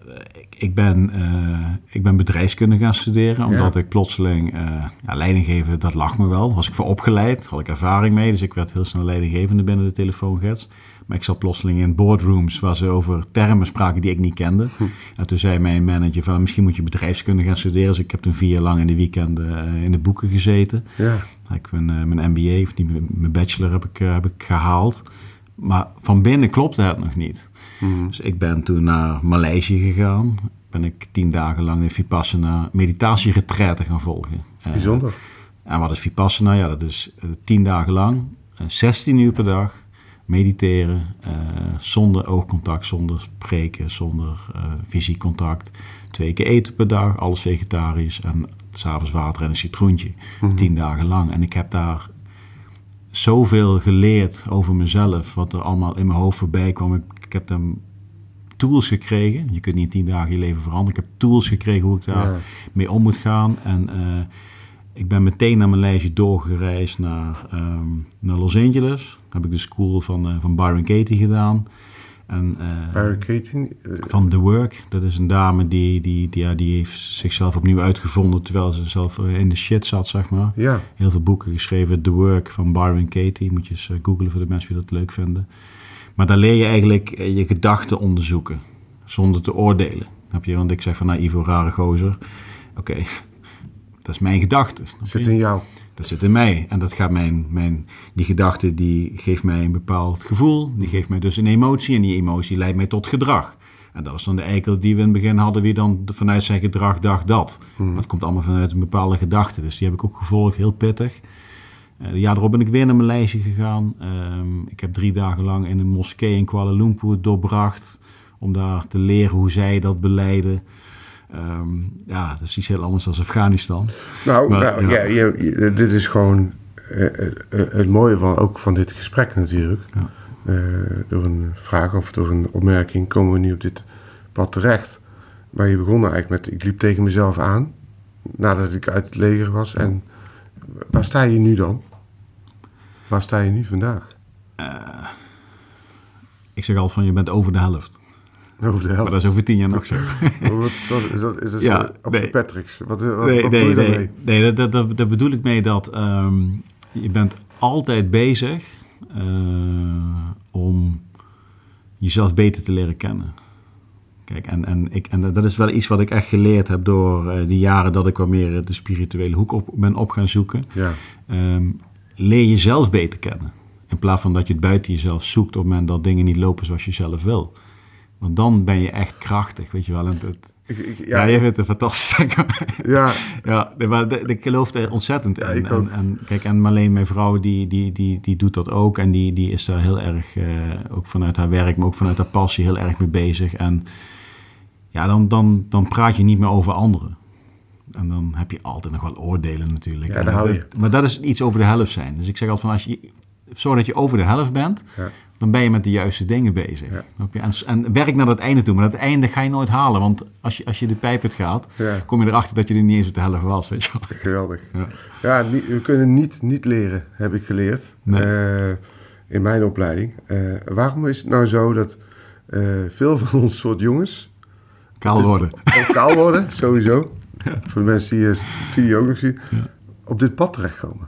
eh, ik, ik, ben, eh, ik ben bedrijfskunde gaan studeren, omdat ik plotseling eh, ja, leidinggeven, dat lag me wel. Was ik voor opgeleid, had ik ervaring mee, dus ik werd heel snel leidinggevende binnen de telefoongids. Maar ik zat plotseling in boardrooms waar ze over termen spraken die ik niet kende. En toen zei mijn manager van misschien moet je bedrijfskunde gaan studeren. Dus ik heb toen vier jaar lang in de weekenden eh, in de boeken gezeten. Ja, Ik ben, eh, mijn MBA, of niet, mijn- bachelor heb ik, eh, heb ik gehaald. Maar van binnen klopte het nog niet. Mhm. Dus ik ben toen naar Maleisië gegaan. Ben ik tien dagen lang de Vipassana meditatieretraite gaan volgen. Eh, bijzonder. en wat is Vipassana? Ja, dat is eh, tien dagen lang, eh, 16 uur per dag, mediteren, eh, zonder oogcontact, zonder spreken, zonder eh fysiek contact. Twee keer eten per dag, alles vegetarisch en s'avonds water en een citroentje. Tien dagen lang. En ik heb daar zoveel geleerd over mezelf, wat er allemaal in mijn hoofd voorbij kwam. Ik, ik heb dan tools gekregen. Je kunt niet in tien dagen je leven veranderen. Ik heb tools gekregen hoe ik daar Ja. mee om moet gaan. En eh, ik ben meteen naar mijn lijstje doorgereisd naar, ehm, naar Los Angeles. heb ik de school van, eh, van Byron Katie gedaan. En, eh, Barricading. eh, van The Work. Dat is een dame die, die, die, ja, die heeft zichzelf opnieuw uitgevonden terwijl ze zelf in de shit zat, zeg maar. ja, Heel veel boeken geschreven. The Work van Byron Katie. Moet je eens googlen voor de mensen die dat leuk vinden. Maar daar leer je eigenlijk je gedachten onderzoeken. Zonder te oordelen. Snap je? Want ik zeg van, nou Ivo, rare gozer. Oké, dat is mijn gedachte. snap zit in jou. Dat zit in mij. En dat gaat mijn, mijn, die gedachte die geeft mij een bepaald gevoel. Die geeft mij dus een emotie. En die emotie leidt mij tot gedrag. En dat is dan de eikel die we in het begin hadden. Wie dan vanuit zijn gedrag dacht dat. Maar het komt allemaal vanuit een bepaalde gedachte. Dus die heb ik ook gevolgd. Heel pittig. Uh, de jaar erop ben ik weer naar Maleisië gegaan. Ehm, ik heb drie dagen lang in een moskee in Kuala Lumpur doorbracht. Om daar te leren hoe zij dat beleiden. Ehm, ja, dat is iets heel anders dan Afghanistan. Nou, nou ja. je, dit is gewoon uh, het mooie van, ook van dit gesprek natuurlijk. Ja. door een vraag of door een opmerking komen we nu op dit pad terecht. Maar je begon eigenlijk met, ik liep tegen mezelf aan. Nadat ik uit het leger was. En waar sta je nu dan? Waar sta je nu vandaag? ik zeg altijd van, je bent over de helft. [laughs] Over de helft. Maar dat is over tien jaar nog zo. [laughs] wat, is dat, is dat ja, op nee. Patrick's? Wat, wat, nee, wat nee, je nee, nee, dat, dat, dat, bedoel ik mee dat um, je bent altijd bezig uh, om jezelf beter te leren kennen. Kijk, en, en, ik, en dat is wel iets wat ik echt geleerd heb door uh, die jaren dat ik wat meer de spirituele hoek op ben op gaan zoeken. Ja. Um, leer jezelf beter kennen. In plaats van dat je het buiten jezelf zoekt op het moment dat dingen niet lopen zoals je zelf wil. Want dan ben je echt krachtig, weet je wel. En het, ja, ja, je vindt het fantastisch. [laughs] ja. ja, maar ik geloof er ontzettend in. Ja, en, en, kijk, en Marleen, mijn vrouw, die, die, die, die doet dat ook. En die, die is daar heel erg, uh, ook vanuit haar werk, maar ook vanuit haar passie, heel erg mee bezig. En ja, dan, dan, dan praat je niet meer over anderen. En dan heb je altijd nog wel oordelen natuurlijk. Ja, daar hou je. Maar dat is iets over de helft zijn. Dus ik zeg altijd van, als je, zorg dat je over de helft bent... Ja dan ben je met de juiste dingen bezig. Ja. En, en, werk naar dat einde toe. Maar dat einde ga je nooit halen. Want als je, als je de pijp het gaat, ja. kom je erachter dat je er niet eens op de helft was. Weet je wel. Geweldig. Ja, ja we kunnen niet, niet leren, heb ik geleerd. Uh, in mijn opleiding. Uh, waarom is het nou zo dat uh, veel van ons soort jongens... Kaal worden. Ook kaal worden, [laughs] sowieso. Voor de mensen die de video ook nog zien. Op dit pad terechtkomen.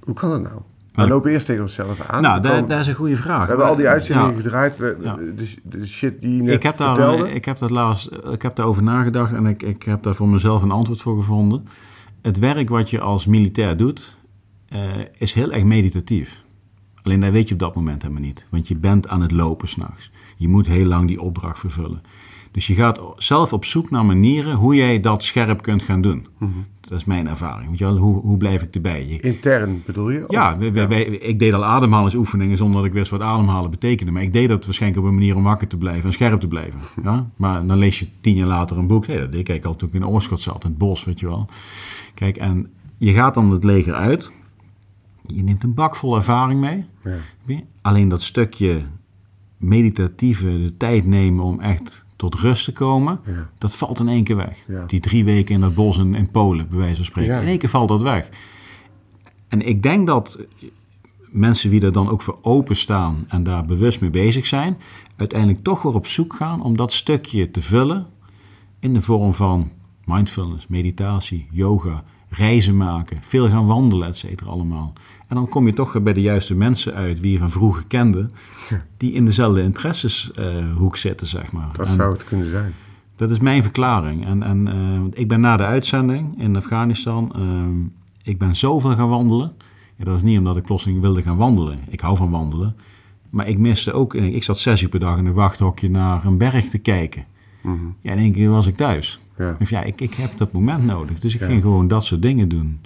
Hoe kan dat nou? We lopen eerst tegen onszelf aan. Nou, dat, dat is een goede vraag. We hebben al die uitzendingen gedraaid. We, ja. de, de, shit die je net ik heb vertelde. Daar, ik heb, dat laatst, ik heb daarover nagedacht en ik, ik heb daar voor mezelf een antwoord voor gevonden. Het werk wat je als militair doet, uh, is heel erg meditatief. Alleen dat weet je op dat moment helemaal niet. Want je bent aan het lopen s'nachts. Je moet heel lang die opdracht vervullen. Dus je gaat zelf op zoek naar manieren hoe jij dat scherp kunt gaan doen. Mm -hmm. Dat is mijn ervaring. Weet je wel, hoe, hoe blijf ik erbij? Je, Intern bedoel je? Ja. We, ik deed al ademhalingsoefeningen zonder dat ik wist wat ademhalen betekende. Maar ik deed dat waarschijnlijk op een manier om wakker te blijven en scherp te blijven. [laughs] Ja? Maar dan lees je tien jaar later een boek. Hey, dat deed ik al toen ik in Oorschot zat, in het bos, weet je wel. Kijk, en je gaat dan het leger uit. Je neemt een bak vol ervaring mee. Ja. Alleen dat stukje meditatieve, de tijd nemen om echt tot rust te komen, ja. dat valt in één keer weg. Ja. Die drie weken in het bos in, in Polen, bij wijze van spreken. Ja. In één keer valt dat weg. En ik denk dat mensen die er dan ook voor openstaan en daar bewust mee bezig zijn, uiteindelijk toch weer op zoek gaan om dat stukje te vullen in de vorm van mindfulness, meditatie, yoga, reizen maken, veel gaan wandelen, et cetera, allemaal. En dan kom je toch weer bij de juiste mensen uit, wie je van vroeger kende, die in dezelfde interesseshoek uh, zitten, zeg maar. Dat en zou het kunnen zijn. Dat is mijn verklaring. En, en uh, ik ben na de uitzending in Afghanistan, uh, ik ben zoveel gaan wandelen. Ja, dat was niet omdat ik plotseling wilde gaan wandelen. Ik hou van wandelen. Maar ik miste ook, ik zat zes uur per dag in een wachthokje naar een berg te kijken. Mm -hmm. Ja, in één keer was ik thuis. Ja. Dus ja, ik, ik heb dat moment nodig. Dus ik ja. ging gewoon dat soort dingen doen.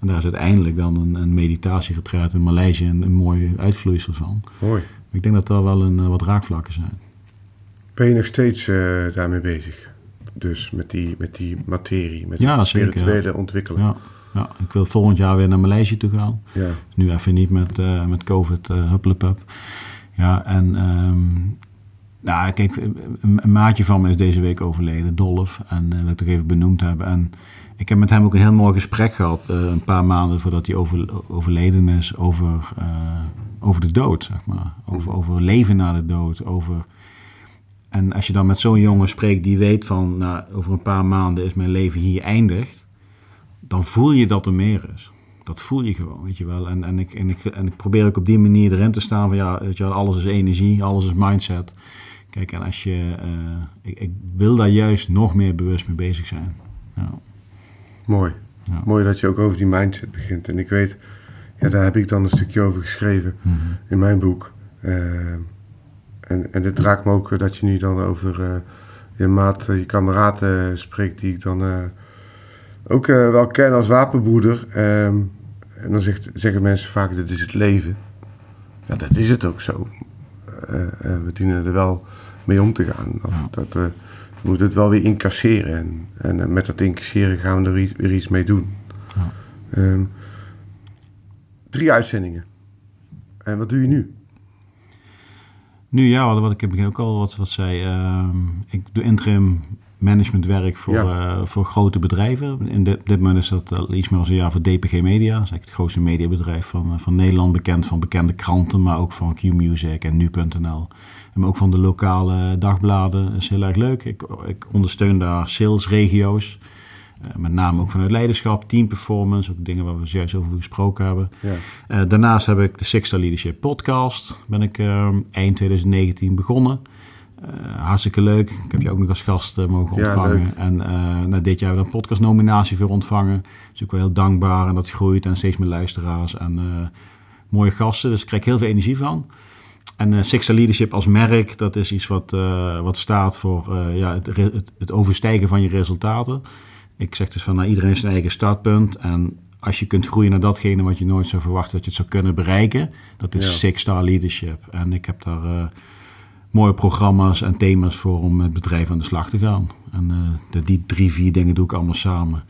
En daar is uiteindelijk dan een, een meditatiegetreid in Maleisië een, een mooi uitvloeisel van. Mooi. Ik denk dat er wel een, uh, wat raakvlakken zijn. Ben je nog steeds uh, daarmee bezig? Dus met die, met die materie, met ja, het spirituele zeker, ja. ontwikkelen? Ja. ja, ik wil volgend jaar weer naar Maleisië toe gaan. Ja. Nu even niet met, uh, met COVID, uh, hupplepup. Ja, en um, nou, kijk, een, een, maatje van me is deze week overleden, Dolf. En uh, wil ik toch even benoemd hebben. En ik heb met hem ook een heel mooi gesprek gehad, uh, een paar maanden voordat hij over, overleden is, over, uh, over de dood, zeg maar. Over, over leven na de dood, over... En als je dan met zo'n jongen spreekt die weet van, nou, over een paar maanden is mijn leven hier eindigd, dan voel je dat er meer is. Dat voel je gewoon, weet je wel. En, en, ik, en, ik, en ik probeer ook op die manier erin te staan van, ja, weet je wel, alles is energie, alles is mindset. Kijk, en als je, uh, ik, ik, wil daar juist nog meer bewust mee bezig zijn. Mooi. Mooi dat je ook over die mindset begint. En ik weet, ja, daar heb ik dan een stukje over geschreven mm -hmm. in mijn boek. Uh, en, en het raakt me ook dat je nu dan over uh, je maat, je kameraad spreekt, die ik dan ook wel ken als wapenbroeder. Um, en dan zegt, zeggen mensen vaak, dit is het leven. Ja, dat is het ook zo. Eh, eh, we dienen er wel mee om te gaan. Of dat, eh, we moeten het wel weer incasseren. En, en met dat incasseren gaan we er iets- weer iets mee doen. Ja. Ehm, drie uitzendingen. En wat doe je nu? Nu ja, wat, ik het begin ook al wat, wat zei. ehm, ik doe interim managementwerk voor, Ja. eh, voor grote bedrijven. In dit, dit moment is dat al iets meer dan een jaar voor DPG Media. Dat is eigenlijk het grootste mediabedrijf van, eh, van Nederland. Bekend van bekende kranten, maar ook van Q-Music en Nu.nl. En maar ook van de lokale dagbladen. Dat is heel erg leuk. Ik, ik ondersteun daar salesregio's. Eh, met name ook vanuit leiderschap, team performance. Ook dingen waar we zojuist over gesproken hebben. Ja. Eh, daarnaast heb ik de Six Star Leadership podcast. Ben ik eh, eind 2019 begonnen. Eh, hartstikke leuk. Ik heb je ook nog als gast eh, mogen ontvangen. En eh nou, dit jaar hebben we een podcastnominatie voor ontvangen. Dus ook wel heel dankbaar. En dat groeit en steeds meer luisteraars en mooie gasten. Dus ik krijg heel veel energie van. En Six Star Leadership als merk, dat is iets wat, wat staat voor ja, het, het, het overstijgen van je resultaten. Ik zeg dus van nou, iedereen heeft zijn eigen startpunt. En als je kunt groeien naar datgene wat je nooit zou verwachten dat je het zou kunnen bereiken, dat is Ja. Six Star Leadership. En ik heb daar mooie programma's en thema's voor om met bedrijven aan de slag te gaan. En de- die drie, vier dingen doe ik allemaal samen.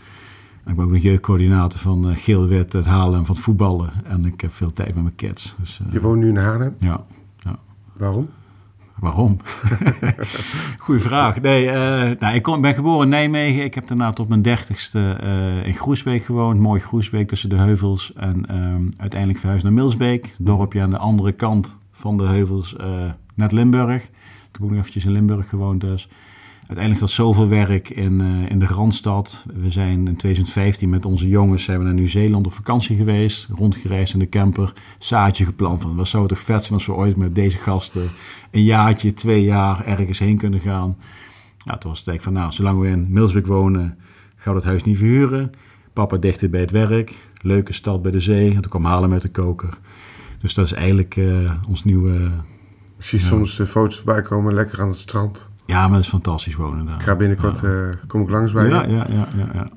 En ik ben ook nog jeugdcoördinator van eh, Geel-Wit, het halen en van het voetballen. En ik heb veel tijd met mijn kids. Dus, eh, Je woont nu in Haarlem. ja, ja. Waarom? Waarom? [laughs] Goeie vraag. Nee, nou, ik ben geboren in Nijmegen. Ik heb daarna tot mijn dertigste in Groesbeek gewoond. Mooi Groesbeek tussen de heuvels. En ehm, uiteindelijk verhuisd naar Milsbeek. Dorpje aan de andere kant van de heuvels, net Limburg. Ik heb ook nog eventjes in Limburg gewoond dus. Uiteindelijk dat zoveel werk in, eh, in de Randstad. We zijn in 2015 met onze jongens zijn we naar Nieuw-Zeeland op vakantie geweest. Rondgereisd in de camper. Zaadje geplant van wat zou toch vet zijn als we ooit met deze gasten een jaartje, twee jaar ergens heen kunnen gaan. Ja, toen was het van nou, zolang we in Milsbeek wonen, gaan we het huis niet verhuren. Papa dichter bij het werk. Leuke stad bij de zee. En toen kwam halen met de koker. Dus dat is eigenlijk eh, ons nieuwe... Ik zie soms de foto's voorbij komen, lekker aan het strand. Ja, maar het is fantastisch wonen daar. Ik ga binnenkort, eh, kom ik langs bij je. Ja, ja, ja, ja, ja.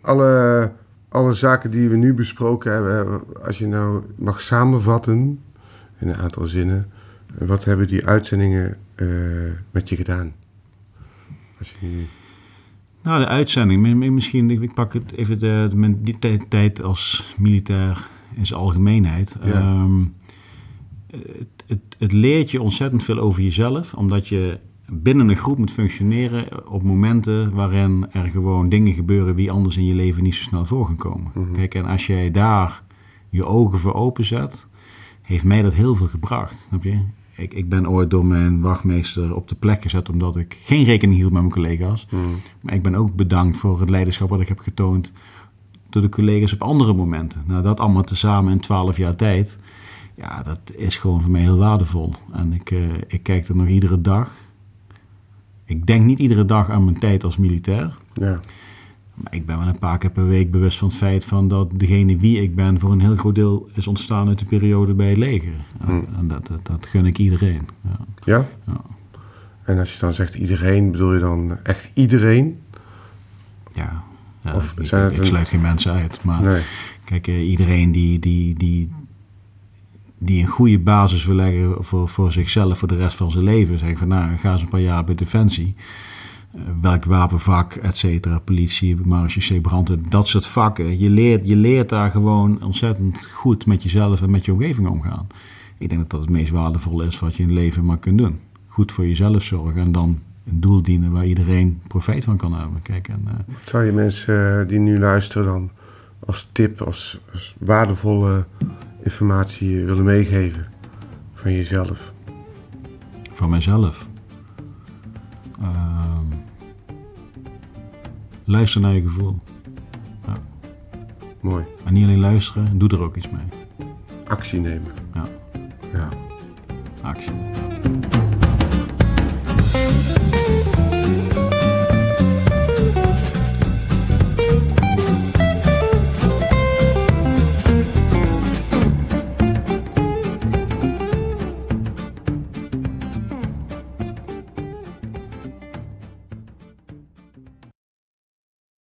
Alle, alle zaken die we nu besproken hebben, als je nou mag samenvatten in een aantal zinnen, wat hebben die uitzendingen eh, met je gedaan? Als je Nou, de uitzending. mi- mi- Misschien, ik pak het even de, die tijd- als militair in zijn algemeenheid. Ja. Ehm, het, het, leert je ontzettend veel over jezelf, omdat je binnen een groep moet functioneren op momenten waarin er gewoon dingen gebeuren die anders in je leven niet zo snel voor gaan komen. Mhm. Kijk, en als jij daar je ogen voor openzet, heeft mij dat heel veel gebracht. Snap je? Ik, ik ben ooit door mijn wachtmeester op de plek gezet omdat ik geen rekening hield met mijn collega's. hmm, Maar ik ben ook bedankt voor het leiderschap wat ik heb getoond door de collega's op andere momenten. Nou, dat allemaal tezamen in 12 jaar tijd. Ja, dat is gewoon voor mij heel waardevol. En ik, eh, ik kijk er nog iedere dag. Ik denk niet iedere dag aan mijn tijd als militair. ja, Maar ik ben wel een paar keer per week bewust van het feit van dat degene wie ik ben voor een heel groot deel is ontstaan uit de periode bij het leger. En, Hmm. en dat, dat, dat gun ik iedereen. Ja. ja? Ja. En als je dan zegt iedereen, bedoel je dan echt iedereen? Ja. Ja, Of ik, ik sluit geen mensen uit. Maar Nee. Kijk, eh, iedereen die, die, die, die een goede basis wil leggen voor, voor zichzelf, voor de rest van zijn leven. Zeg van, nou, ga eens een paar jaar bij Defensie. Eh, welk wapenvak, et cetera, politie, marechaussee, branden, dat soort vakken. Je leert, je leert daar gewoon ontzettend goed met jezelf en met je omgeving omgaan. Ik denk dat dat het meest waardevolle is wat je in het leven maar kunt doen. Goed voor jezelf zorgen en dan een doel dienen waar iedereen profijt van kan hebben. Kijk, en, Wat zou je mensen eh, die nu luisteren dan als tip, als waardevolle informatie willen meegeven van jezelf? Van mijzelf. Ehm, Luister naar je gevoel. Ja. Mooi. En niet alleen luisteren, doe er ook iets mee. Actie nemen. Ja. ja. Actie.